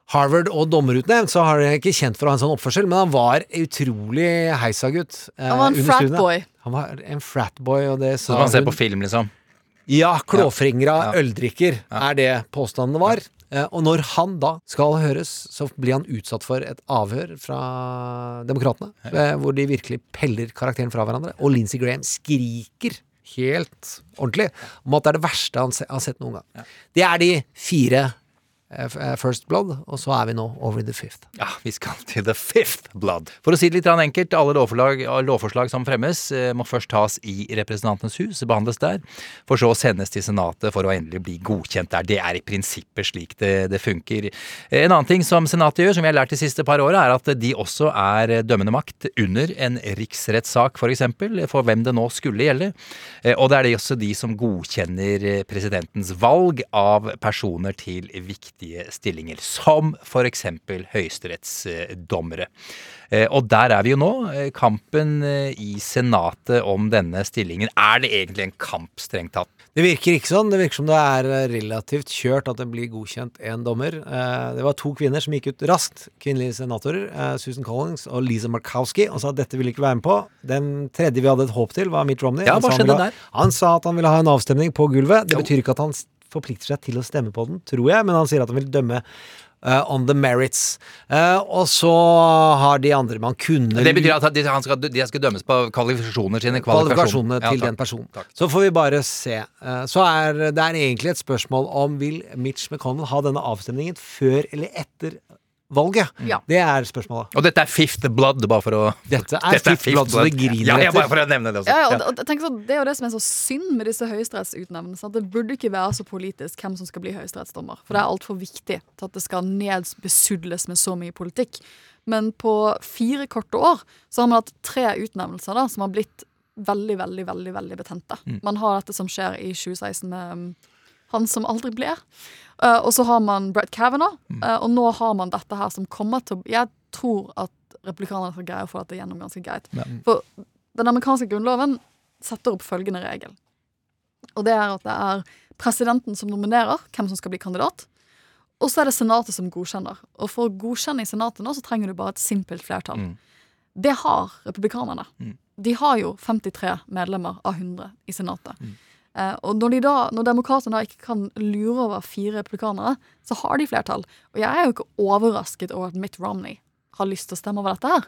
Harvard og dommerutnevnt, så har jeg ikke kjent for å ha en sånn oppførsel, men han var utrolig heisagutt. eh, Han var en fratboy. frat boy. Han var en fratboy, og det sa hun. som man ser på film, liksom. ja, klåfingra Ja. øldrikker er det påstandene var. Eh, Og når han da skal høres, så blir han utsatt for et avhør fra Demokratene, eh, hvor de virkelig peller karakteren fra hverandre. Og Lindsey Graham skriker helt ordentlig om at det er det verste han har sett noen gang. Det er de fire first blood, og så er vi nå over i the fifth. Ja, vi skal til the fifth blood. For å si det litt enkelt, alle lovforslag, lovforslag som fremmes, eh, må først tas i Representantenes hus, behandles der, for så å sendes til Senatet for å endelig bli godkjent der. Det er i prinsippet slik det, det funker. Eh, En annen ting som Senatet gjør, som vi har lært de siste par åra, er at de også er dømmende makt under en riksrettssak, for eksempel, for hvem det nå skulle gjelde. Eh, Og det er det også de som godkjenner eh, presidentens valg av personer til viktige stillinger, som eksempel høyesterettsdommere. Eh, Og der er vi jo nå. Eh, Kampen eh, i Senatet om denne stillingen. Er det egentlig en kamp, strengt tatt? Det virker ikke sånn. Det virker som det er relativt kjørt at det blir godkjent en dommer. Det var to kvinner som gikk ut raskt, kvinnelige senatorer, Susan Collins og Lisa Markowski, og sa at dette ville ikke være med på. Den tredje vi hadde et håp til, var Mitt Romney. Ja, hva skjedde der? Han sa at han ville ha en avstemning på gulvet. Det betyr ikke at han forplikter seg til å stemme på den, tror jeg, men han sier at han vil dømme Uh, on the merits. Uh, og så har de andre Man kunne Det betyr at de, han skal, de skal dømmes på kvalifikasjoner sine. kvalifikasjonene til takk. den personen. Så får vi bare se. Uh, Så er det er egentlig et spørsmål om vil Mitch McConnell ha denne avstemningen før eller etter valget. Ja. Det er spørsmålet. Og dette er fifth blood, bare for å Dette er fifth blood, så det griner ja, ja, bare for å nevne det også. Ja, ja, og, Ja. og jeg tenker sånn, Det er jo det som er så synd med disse høyesterettsutnevnelsene. Det burde ikke være så politisk hvem som skal bli høyesterettsdommer. For det er altfor viktig til at det skal nedbesudles med så mye politikk. Men på fire korte år så har man hatt tre utnevnelser da, som har blitt veldig, veldig, veldig veldig betente. Mm. Man har dette som skjer i 2016 med um, han som aldri blir. Uh, og så har man Brett Kavanaugh, uh, og nå har man dette her som kommer til å Jeg tror at replikanerne skal greie å få dette gjennom ganske greit. Ja. For den amerikanske grunnloven setter opp følgende regel. Og det er at det er presidenten som nominerer hvem som skal bli kandidat. Og så er det Senatet som godkjenner. Og for å godkjenne i Senatet nå, så trenger du bare et simpelt flertall. Mm. Det har republikanerne. De har jo 53 medlemmer av 100 i Senatet. Eh, og når, de da, når demokratene da ikke kan lure over fire republikanere, så har de flertall. Og jeg er jo ikke overrasket over at Mitt Romney har lyst til å stemme over dette her.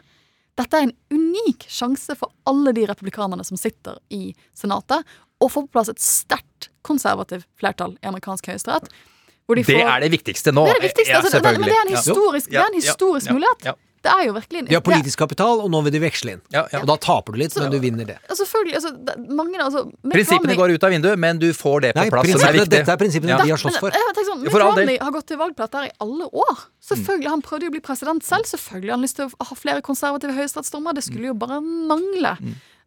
Dette er en unik sjanse for alle de republikanerne som sitter i Senatet, å få på plass et sterkt konservativt flertall i amerikansk høyesterett. de Det er det viktigste nå. Det er det viktigste. Ja, altså, det, men det er en historisk, ja, er en historisk ja, mulighet. Ja. Det er jo virkelig De har politisk kapital, og nå vil de veksle inn. Og da taper du litt, men du vinner det. Ja, Selvfølgelig. Altså, det, mange, altså, Prinsippene Romney- går ut av vinduet, men du får det på Nei, plass. som er viktig. dette er prinsippene Ja. de har slåss for. Men, jeg sånn, Mitt For. Romney har gått til valg på dette her i alle år. Selvfølgelig, Han prøvde jo å bli president selv. Selvfølgelig har han lyst til å ha flere konservative høyesterettsdommer. Det skulle jo bare mangle.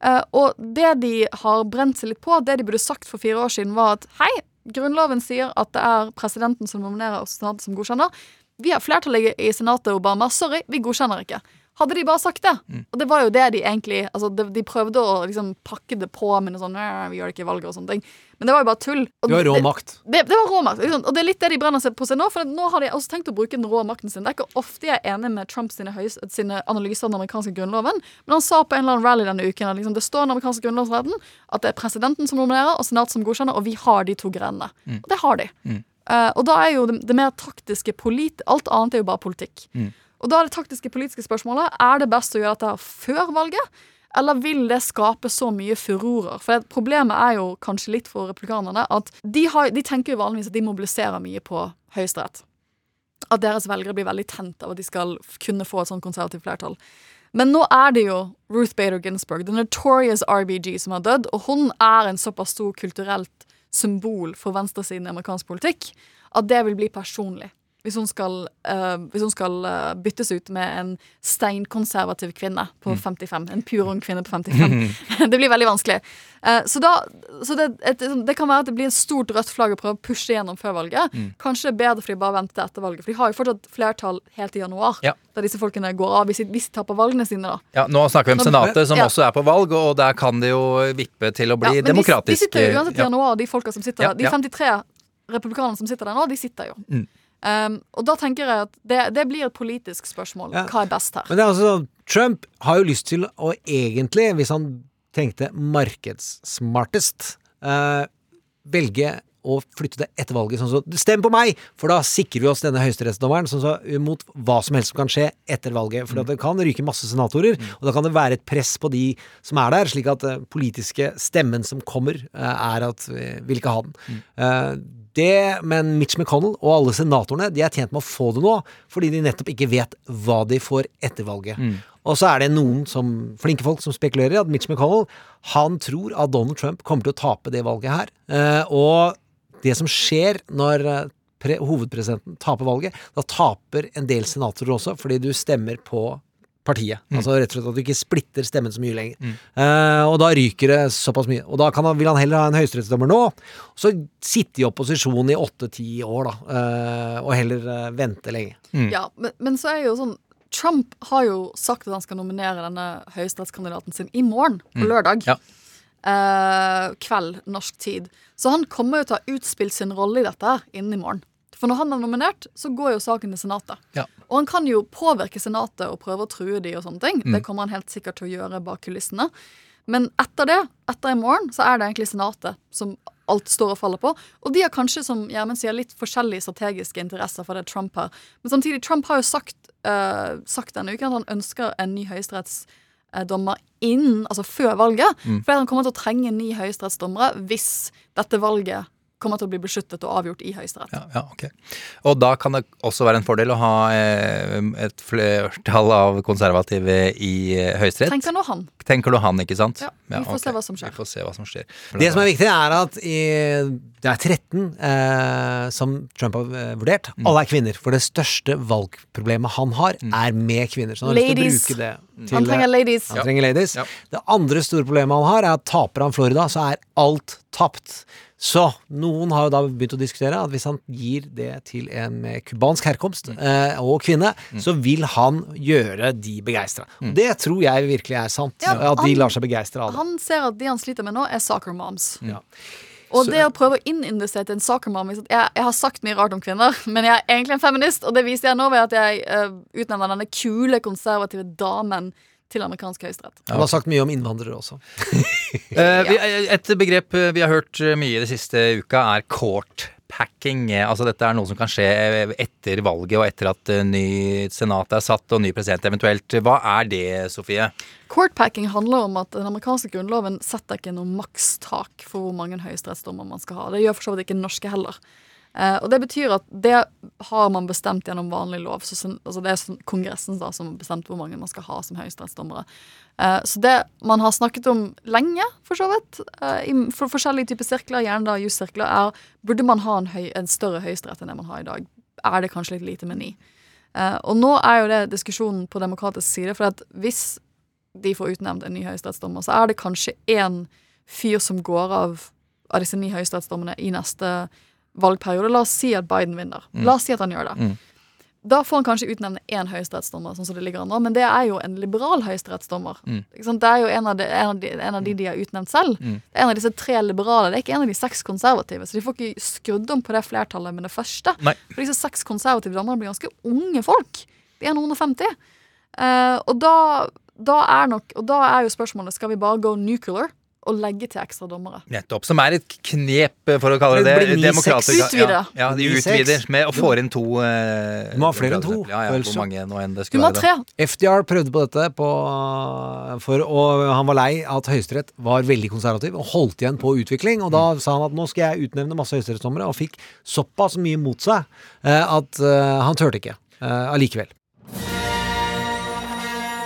Eh, og det de har brent seg litt på, det de burde sagt for fire år siden, var at hei, Grunnloven sier at det er presidenten som nominerer og senatet som godkjenner. Vi har flertallet i Senatet, Obama. Sorry, vi godkjenner ikke. Hadde de bare sagt det. Og det var jo det de egentlig altså de, de prøvde å liksom pakke det på med noe sånn Vi gjør det ikke i valget og sånne ting. Men det var jo bare tull. Og Det var rå det- makt. Det, det var rå makt. Og det er litt det de brenner seg på seg nå. For nå har de også tenkt å bruke den rå makten sin. Det er ikke ofte jeg er enig med Trumps analyser av den amerikanske grunnloven, men han sa på en eller annen rally denne uken at liksom, det står i den amerikanske grunnlovsretten at det er presidenten som nominerer, og senatet som godkjenner, og vi har de to grenene. Mm. Og det har de. Eh, og da er jo det, det mer taktiske polit... Alt annet er jo bare politikk. Mm. Og da er det taktiske politiske spørsmålet Er det best å gjøre dette før valget, eller vil det skape så mye furorer? For problemet er jo kanskje litt for replikanerne at de, har, de tenker jo vanligvis at de mobiliserer mye på Høyesterett. At deres velgere blir veldig tent av at de skal kunne få et sånn konservativt flertall. Men nå er det jo Ruth Bader Ginsburg, the notorious RBG, som har dødd, og hun er en såpass stor kulturelt symbol for venstresiden i amerikansk politikk at det vil bli personlig. Hvis hun skal, uh, hvis hun skal uh, byttes ut med en steinkonservativ kvinne på 55. En purung kvinne på 55. *laughs* det blir veldig vanskelig. Uh, så da, så det, et, det kan være at det blir et stort rødt flagg å prøve å pushe gjennom før valget. Mm. Kanskje det er bedre for de bare venter etter valget. For de har jo fortsatt flertall helt til januar, Ja. der disse folkene går av hvis de, hvis de taper valgene sine. da. Ja, Nå snakker vi om Senatet, som Ja. også er på valg, og der kan det jo vippe til å bli Ja, men de- demokratisk. De, sitter jo uansett i Ja. januar, de folka som sitter der. De 53 republikanerne som sitter der nå, de sitter jo. Mm. Um, og da tenker jeg at det, det blir et politisk spørsmål. Ja. Hva er best her? Men det er altså Trump har jo lyst til å egentlig, hvis han tenkte markedssmartest, uh, velge å flytte det etter valget. Sånn så, Stem på meg, for da sikrer vi oss denne høyesterettsdommeren sånn så, mot hva som helst som kan skje etter valget. For at det kan ryke masse senatorer, og da kan det være et press på de som er der, slik at den politiske stemmen som kommer, eh, er at vi vil ikke ha den. Mm. Det, men Mitch McConnell og alle senatorene De er tjent med å få det nå, fordi de nettopp ikke vet hva de får etter valget. Mm. Og så er det noen som, flinke folk som spekulerer i at Mitch McConnell han tror at Donald Trump kommer til å tape det valget her. Eh, og det som skjer når eh, pre hovedpresidenten taper valget, da taper en del senatorer også, fordi du stemmer på partiet. Mm. Altså rett og slett at du ikke splitter stemmen så mye lenger. Eh, og da ryker det såpass mye. Og da kan han, vil han heller ha en høyesterettsdommer nå, og så sitte i opposisjon i åtte-ti år, da. Uh, og heller uh, vente lenge. Ja, men, men så er jo sånn Trump har jo sagt at han skal nominere denne høyesterettskandidaten sin i morgen, på Mm. lørdag. Ja. Eh, kveld, norsk tid. Så han kommer jo til å ha utspilt sin rolle i dette innen i morgen. For når han er nominert, så går jo saken til Senatet. Ja. Og han kan jo påvirke Senatet og prøve å true de og sånne ting. Mm. Det kommer han helt sikkert til å gjøre bak kulissene. Men etter det, etter i morgen, så er det egentlig Senatet som alt står og faller på. Og de har kanskje, som Gjermund sier, litt forskjellige strategiske interesser for det Trump har. Men samtidig, Trump har jo sagt, uh, sagt denne uken at han ønsker en ny høyesterettsdommer innen, altså før valget. Mm. Han kommer til å trenge ni høyesterettsdommere hvis dette valget kommer til å bli beskyttet og avgjort i Høyesterett. Ja, ja, okay. Og da kan det også være en fordel å ha eh, et flertall av konservative i eh, Høyesterett. Tenker nå han. Tenker du han, ikke sant? Ja, vi får ok. se hva som skjer. Vi får se hva som skjer. Det som er viktig, er at i, det er 13 eh, som Trump har eh, vurdert. Mm. Alle er kvinner. For det største valgproblemet han har, er med kvinner. Så han har lyst til å bruke det Han trenger ladies. Han trenger ladies. Ja. Det andre store problemet han har, er at taper han Florida, så er alt tapt. Så noen har jo da begynt å diskutere at hvis han gir det til en med cubansk herkomst eh, og kvinne, så vil han gjøre de begeistra. Det tror jeg virkelig er sant. Ja, at de lar seg begeistre av det. Han ser at de han sliter med nå, er soccer moms. Ja. Og Så- det å prøve å innindusere til en soccer mom jeg, jeg har sagt mye rart om kvinner, *laughs* men jeg er egentlig en feminist, og det viser jeg nå ved at jeg uh, utnevner denne kule, konservative damen til amerikansk høyesterett. Han har sagt mye om innvandrere også. *laughs* Eh, et begrep eh, vi har hørt eh, mye i det siste uka, er courtpacking. Eh, Altså dette er noe som kan skje eh, etter valget og etter at eh, ny senat er satt og ny president eventuelt. Hva er det, Sofie? Courtpacking handler om at den amerikanske grunnloven setter ikke noe makstak for hvor mange høyesterettsdommer man skal ha. Det gjør for så vidt ikke den norske heller. Eh, og det betyr at det har man bestemt gjennom vanlig lov. Så, altså det er Kongressen da, som har bestemt hvor mange man skal ha som høyesterettsdommere. Eh, så det man har snakket om lenge, for så vidt, eh, i for forskjellige typer sirkler, gjerne da jussirkler, er burde man ha en, høy, en større høyesterett enn det man har i dag. Er det kanskje litt lite med ni? Eh, og nå er jo det diskusjonen på demokratisk side, for at hvis de får utnevnt en ny høyesterettsdommer, så er det kanskje én fyr som går av av disse ni høyesterettsdommene i neste valgperiode. La oss si at Biden vinner. Mm. La oss si at han gjør det. Mm. Da får han kanskje utnevne én høyesterettsdommer, sånn som det ligger an nå, men det er jo en liberal høyesterettsdommer. Mm. Det er jo en av, de, en, av de, en av de de har utnevnt selv. Mm. Det er en av disse tre liberale. Det er ikke en av de seks konservative. Så de får ikke skrudd om på det flertallet med det første. Nei. For disse seks konservative dommerne blir ganske unge folk. De er noen og 50. Eh, og da, da er nok Og da er jo spørsmålet skal vi bare go nuclear og legge til ekstra dommere. Nettopp. Som er et knep, eh, for å kalle det Det det. Utvide. Ja, ja, de utvider med å få inn to eh, Du må ha flere enn to, Ja, ja, hvor mange nå enn det Du må ha være. tre. FDR prøvde på dette, på, for, og han var lei at Høyesterett var veldig konservativ og holdt igjen på utvikling. Og da sa han at nå skal jeg utnevne masse høyesterettsdommere, og fikk såpass mye mot seg eh, at han turte ikke eh, allikevel.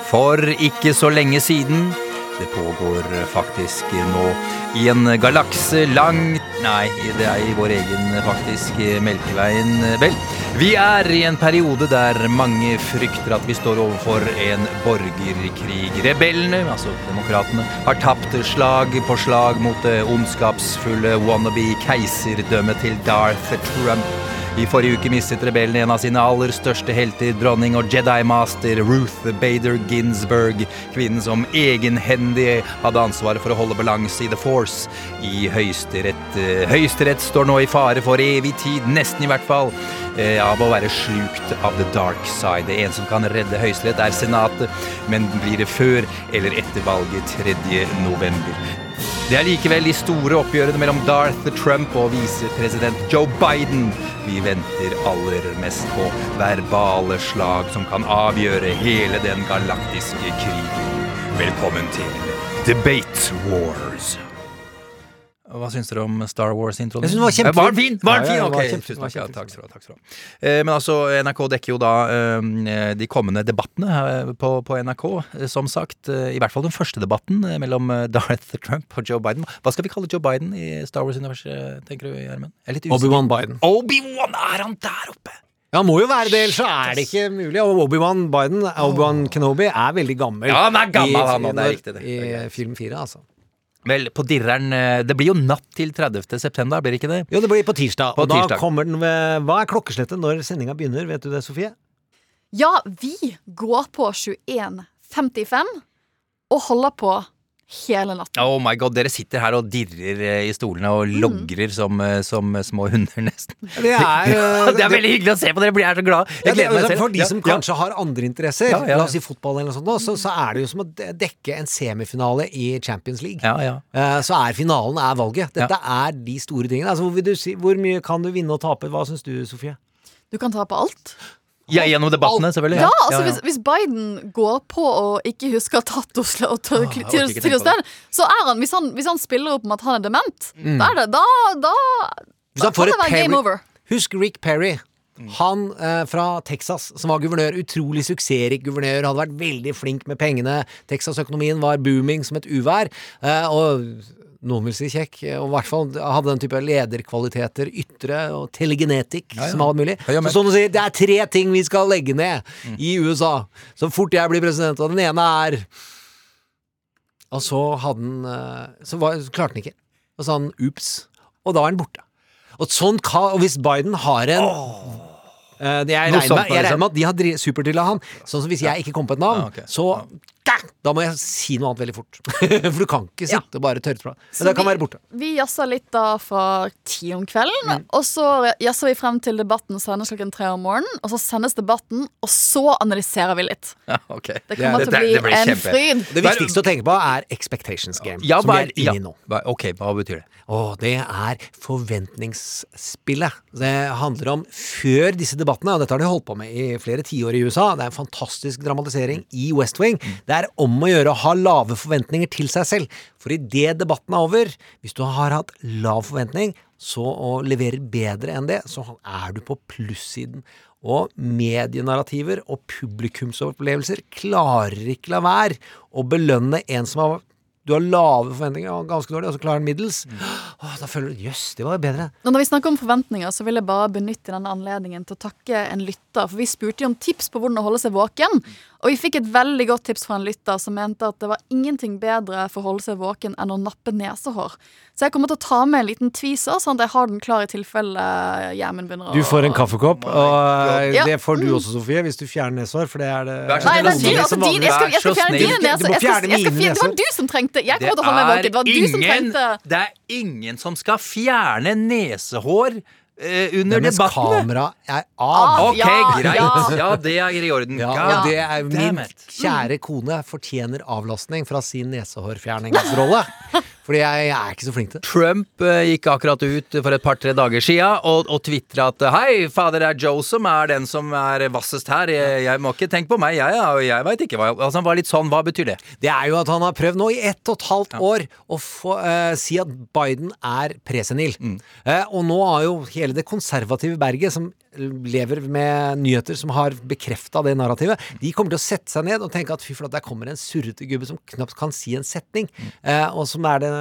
For ikke så lenge siden Det pågår faktisk nå i en galakse langt Nei, det er i vår egen faktisk Melkeveien. Vel, vi er i en periode der mange frykter at vi står overfor en borgerkrig. Rebellene, altså demokratene, har tapt slag på slag mot det ondskapsfulle wannabe keiserdømmet til Darth Trump. I forrige uke mistet rebellene en av sine aller største helter, dronning og Jedi-master Ruth Bader Ginsburg, kvinnen som egenhendig hadde ansvaret for å holde balanse i The Force. I Høyesterett eh, Høyesterett står nå i fare for evig tid, nesten i hvert fall, eh, av å være slukt av the dark side. En som kan redde Høyesterett, er Senatet, men blir det før eller etter valget 3. november? Det er likevel de store oppgjørene mellom Darth Trump og visepresident Joe Biden vi venter aller mest på. Verbale slag som kan avgjøre hele den galaktiske krigen. Velkommen til Debate Wars. Hva syns dere om Star Wars-introen? Jeg synes den var kjempefin. Var den fin? Var den fin? Ok, tusen takk. Ja, takk skal du ha. Takk skal du ha. Eh, Men altså, NRK dekker jo da eh, de kommende debattene eh, på, på NRK. Som sagt, eh, i hvert fall den første debatten eh, mellom Darth *laughs* Trump og Joe Biden. Hva skal vi kalle Joe Biden i Star Wars-universet, tenker du, Gjermund? Er. Obi-Wan Biden. Obi-Wan, er han der oppe? Ja, han må jo være det, ellers så er det ikke mulig. Og Obi-Wan Biden, Obi-Wan Kenobi, er veldig gammel. Ja, han er gammel, i, han det er riktig, det. I film fire, altså. Vel, på dirreren eh, Det blir jo natt til 30. september, blir det ikke det? Jo, det blir på tirsdag. På og da kommer den ved Hva er klokkeslettet når sendinga begynner? Vet du det, Sofie? Ja, vi går på 21.55 og holder på hele natten. Oh my god, dere sitter her og dirrer eh, i stolene og logrer som, eh, som små hunder, nesten. Det er, *laughs* eh, det er veldig hyggelig å se på dere, blir jeg så glad. Ja, det, meg altså, selv. for de som ja. kanskje har andre interesser, Ja, ja. la oss si fotball eller noe sånt, nå, så, så er det jo som å dekke en semifinale i Champions League. Ja, ja. Eh, Så er finalen er valget. Dette er de store tingene. Altså, hvor, vil du si, hvor mye kan du vinne og tape? Hva syns du, Sofie? Du kan tape alt. Ja, gjennom debattene, selvfølgelig. Ja, altså Hvis, hvis Biden går på og ikke husker Tattos og sted, så er han hvis, han hvis han spiller opp med at han er dement, Mm. da er det Da, da, da kan det være være game over. Husk Rick Perry. Han eh, fra Texas, som var guvernør, utrolig suksessrik guvernør, hadde vært veldig flink med pengene. Texas-økonomien var booming som et uvær. Eh, og noen vil si kjekk, og i hvert fall hadde den type lederkvaliteter, ytre og telegenetikk, Ja, ja. som alt mulig. Ja, Så sånn å si, det er tre ting vi skal legge ned i USA så fort jeg blir president, og den ene er Og så hadde han eh, Så var, så klarte han ikke. Og så sa han ups, og da er han borte. Og sånn og hvis Biden har en Eh, det jeg, regner med, jeg liksom. regner med at de har supertrilla han. Sånn som hvis jeg ikke kommer på et navn, Ja, okay. så Da må jeg si noe annet veldig fort. *laughs* For du kan ikke Ja. sitte og bare tørre fra. Men det kan vi- være borte. Vi jazza litt da fra ti om kvelden, Mm. og så jazzer vi frem til debatten sendes klokken tre om morgenen. Og så sendes debatten, og så analyserer vi litt. Ja, okay. Det kommer til å bli det det en kjempe. fryd. Det viktigste å tenke på er expectations game, Ja, som vi er ja. inne i nå. Ok, hva betyr det? Å, det er forventningsspillet. Det handler om før disse debattene, og dette har de holdt på med i flere tiår i USA. Det er en fantastisk dramatisering i West Wing. Det er om å gjøre å ha lave forventninger til seg selv. For idet debatten er over, hvis du har hatt lav forventning, så og leverer bedre enn det, så er du på plussiden. Og medienarrativer og publikumsopplevelser klarer ikke la være å belønne en som har du har lave forventninger og ganske dårlig, og så klarer han middels. Åh, da føler du jøss, det var jo bedre. Når vi snakker om forventninger, så vil jeg bare benytte denne anledningen til å takke en lytter. For vi spurte jo om tips på hvordan å holde seg våken. Og vi fikk et veldig godt tips fra en lytter som mente at det var ingenting bedre for å holde seg våken enn å nappe nesehår. Så jeg kommer til å ta med en liten tweezer, sånn at jeg har den klar i tilfelle hjernen begynner å Du får en kaffekopp, og eh, Ja. det får du også, Sofie, hvis du fjerner nesehår, for det er det Nei, det er altså din, jeg, skal, jeg skal fjerne dine Du må neser. Jeg skal, fjerne jeg skal, mine fjerne- det var du som trengte Jeg kommer til å holde meg våken. Det var du som trengte det er ingen som skal fjerne nesehår eh, under Nei, debattene. kamera er Ah, av. Ok, Ja, greit. ja. Ja, det er i orden. Ja, og det er min kjære kone fortjener avlastning fra sin nesehårfjerningsrolle. *laughs* Fordi jeg, jeg er ikke så flink til det. Trump uh, gikk akkurat ut for et par-tre dager sia og, og tvitra at hei, fader, det er Joe som er den som er vassest her. Jeg, jeg må ikke tenke på meg, jeg, ja, jeg veit ikke hva Altså Han var litt sånn, hva betyr det? Det er jo at han har prøvd nå i ett og et halvt år å få, uh, si at Biden er presenil. Eh, og nå har jo hele det konservative berget, som lever med nyheter som har bekrefta det narrativet, de kommer til å sette seg ned og tenke at fy flate, der kommer en surrete gubbe som knapt kan si en setning. Eh, og som er det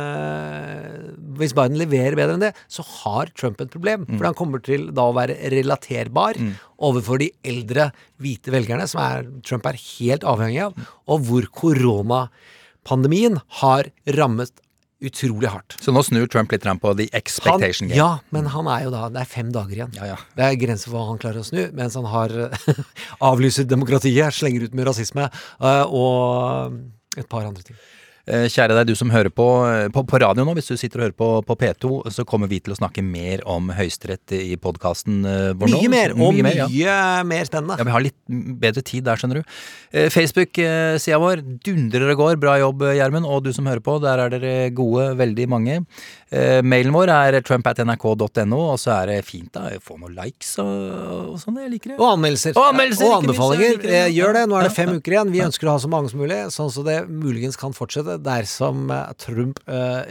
Hvis Biden leverer bedre enn det, så har Trump et problem. For han kommer til da å være relaterbar overfor de eldre hvite velgerne, som er, Trump er helt avhengig av, og hvor koronapandemien har rammet utrolig hardt. Så nå snur Trump litt på the Han, game. ja, men han er jo da Det er fem dager igjen. Ja, ja. Det er grenser for hva han klarer å snu, mens han har *laughs* avlyser demokratiet, slenger ut med rasisme eh, og et par andre ting. Eh, Kjære deg, du som hører på, eh, på på radio nå, hvis du sitter og hører på, på P2, så kommer vi til å snakke mer om Høyesterett i podkasten vår nå. Mye mer, og mye mer, ja. mer spennende. Ja, vi har litt bedre tid der, skjønner du. Eh, Facebook-sida vår dundrer og går. Bra jobb, Gjermund. Og du som hører på, der er dere gode, veldig mange. Eh, mailen vår er trump.nrk.no, og så er det fint da, få noen likes og, og sånn. Jeg liker det. Og anmeldelser. Og anmeldelser, og anbefalinger. Eh, Gjør det. Nå er det fem uker igjen. Vi ønsker å ha så mange som mulig, sånn så det muligens kan fortsette dersom eh, Trump eh,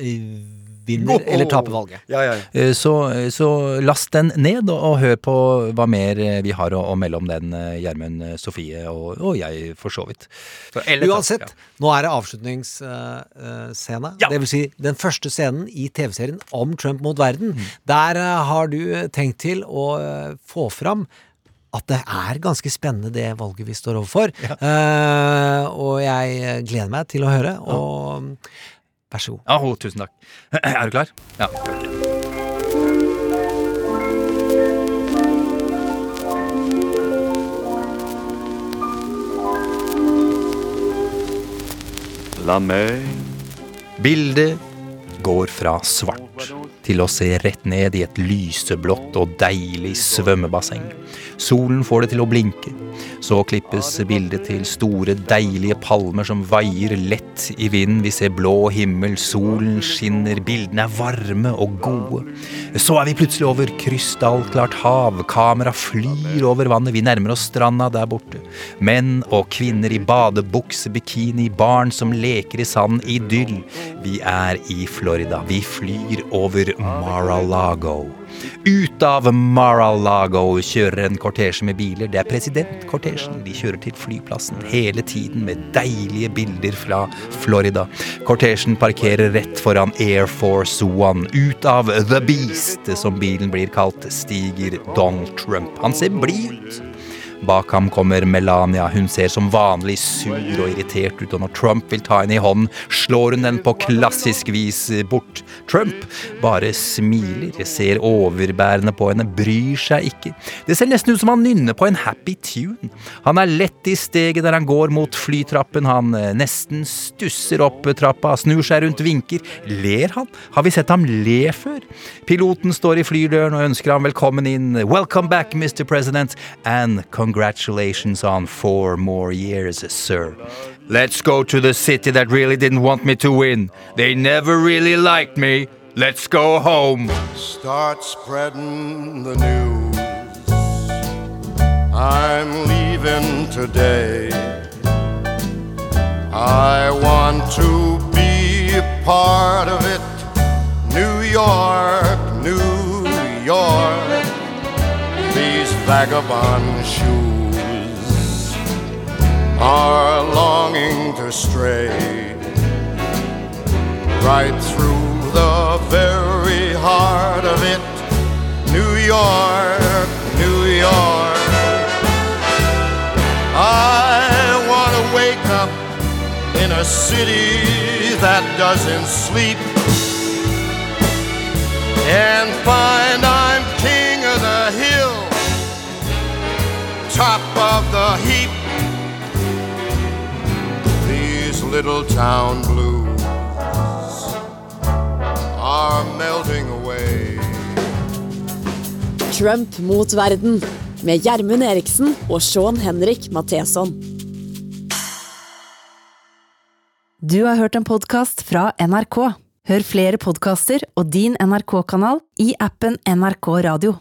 vinner eller taper valget. Ja, ja, ja. Eh, Så, så last den ned, og, og hør på hva mer vi har å, å melde om den, Gjermund, Sofie og, og jeg, for så vidt. Så, eller- Uansett, nå er det avslutningsscene. Det vil si den første scenen i TV-serien om Trump mot verden. Mm. Der uh, har du tenkt til å uh, få fram at det er ganske spennende det valget vi står overfor. Eh, og jeg gleder meg til å høre. Og ja. vær så god. Ja, ho, tusen takk. *clears throat* Er du klar? Ja. La meg Bildet går fra svart til å se rett ned i et lyseblått og deilig svømmebasseng. Solen får det til å blinke. Så klippes bildet til store, deilige palmer som vaier lett i vinden. Vi ser blå himmel, solen skinner, bildene er varme og gode. Så er vi plutselig over krystallklart hav. Kamera flyr over vannet. Vi nærmer oss stranda der borte. Menn og kvinner i badebukse, bikini, barn som leker i sanden. Idyll. Vi er i Florida. Vi flyr over Mar-a-Lago. Ut av Mar-a-Lago kjører en kortesje med biler. Det er presidentkortesjen. De kjører til flyplassen hele tiden med deilige bilder fra Florida. Kortesjen parkerer rett foran Air Force One. Ut av The Beast, som bilen blir kalt, stiger Donald Trump. Han ser blid ut. Bak ham kommer Melania. Hun ser som vanlig sur og irritert ut, og når Trump vil ta henne i hånden, slår hun den på klassisk vis bort. Trump bare smiler, ser overbærende på henne, bryr seg ikke. Det ser nesten ut som han nynner på en happy tune. Han er lett i steget der han går mot flytrappen, han eh, nesten stusser opp trappa, snur seg rundt, vinker. Ler han? Har vi sett ham le før? Piloten står i flydøren og ønsker ham velkommen inn. Welcome back, Mr. President, and congratulations on four more years, sir. Let's go to the city that really didn't want me to win. They never really liked me. Let's go home. Start spreading the news. I'm leaving today. I want to be a part of it. New York, New York. These vagabond shoes are longing to stray right through the very heart of it. New York, New York. I want to wake up in a city that doesn't sleep and find I'm king of the hill, top of the heap. Little town blues are melting away. Trump mot verden med Gjermund Eriksen og Sean Henrik Matheson. Du har hørt en podkast fra NRK. Hør flere podkaster og din NRK-kanal i appen NRK Radio.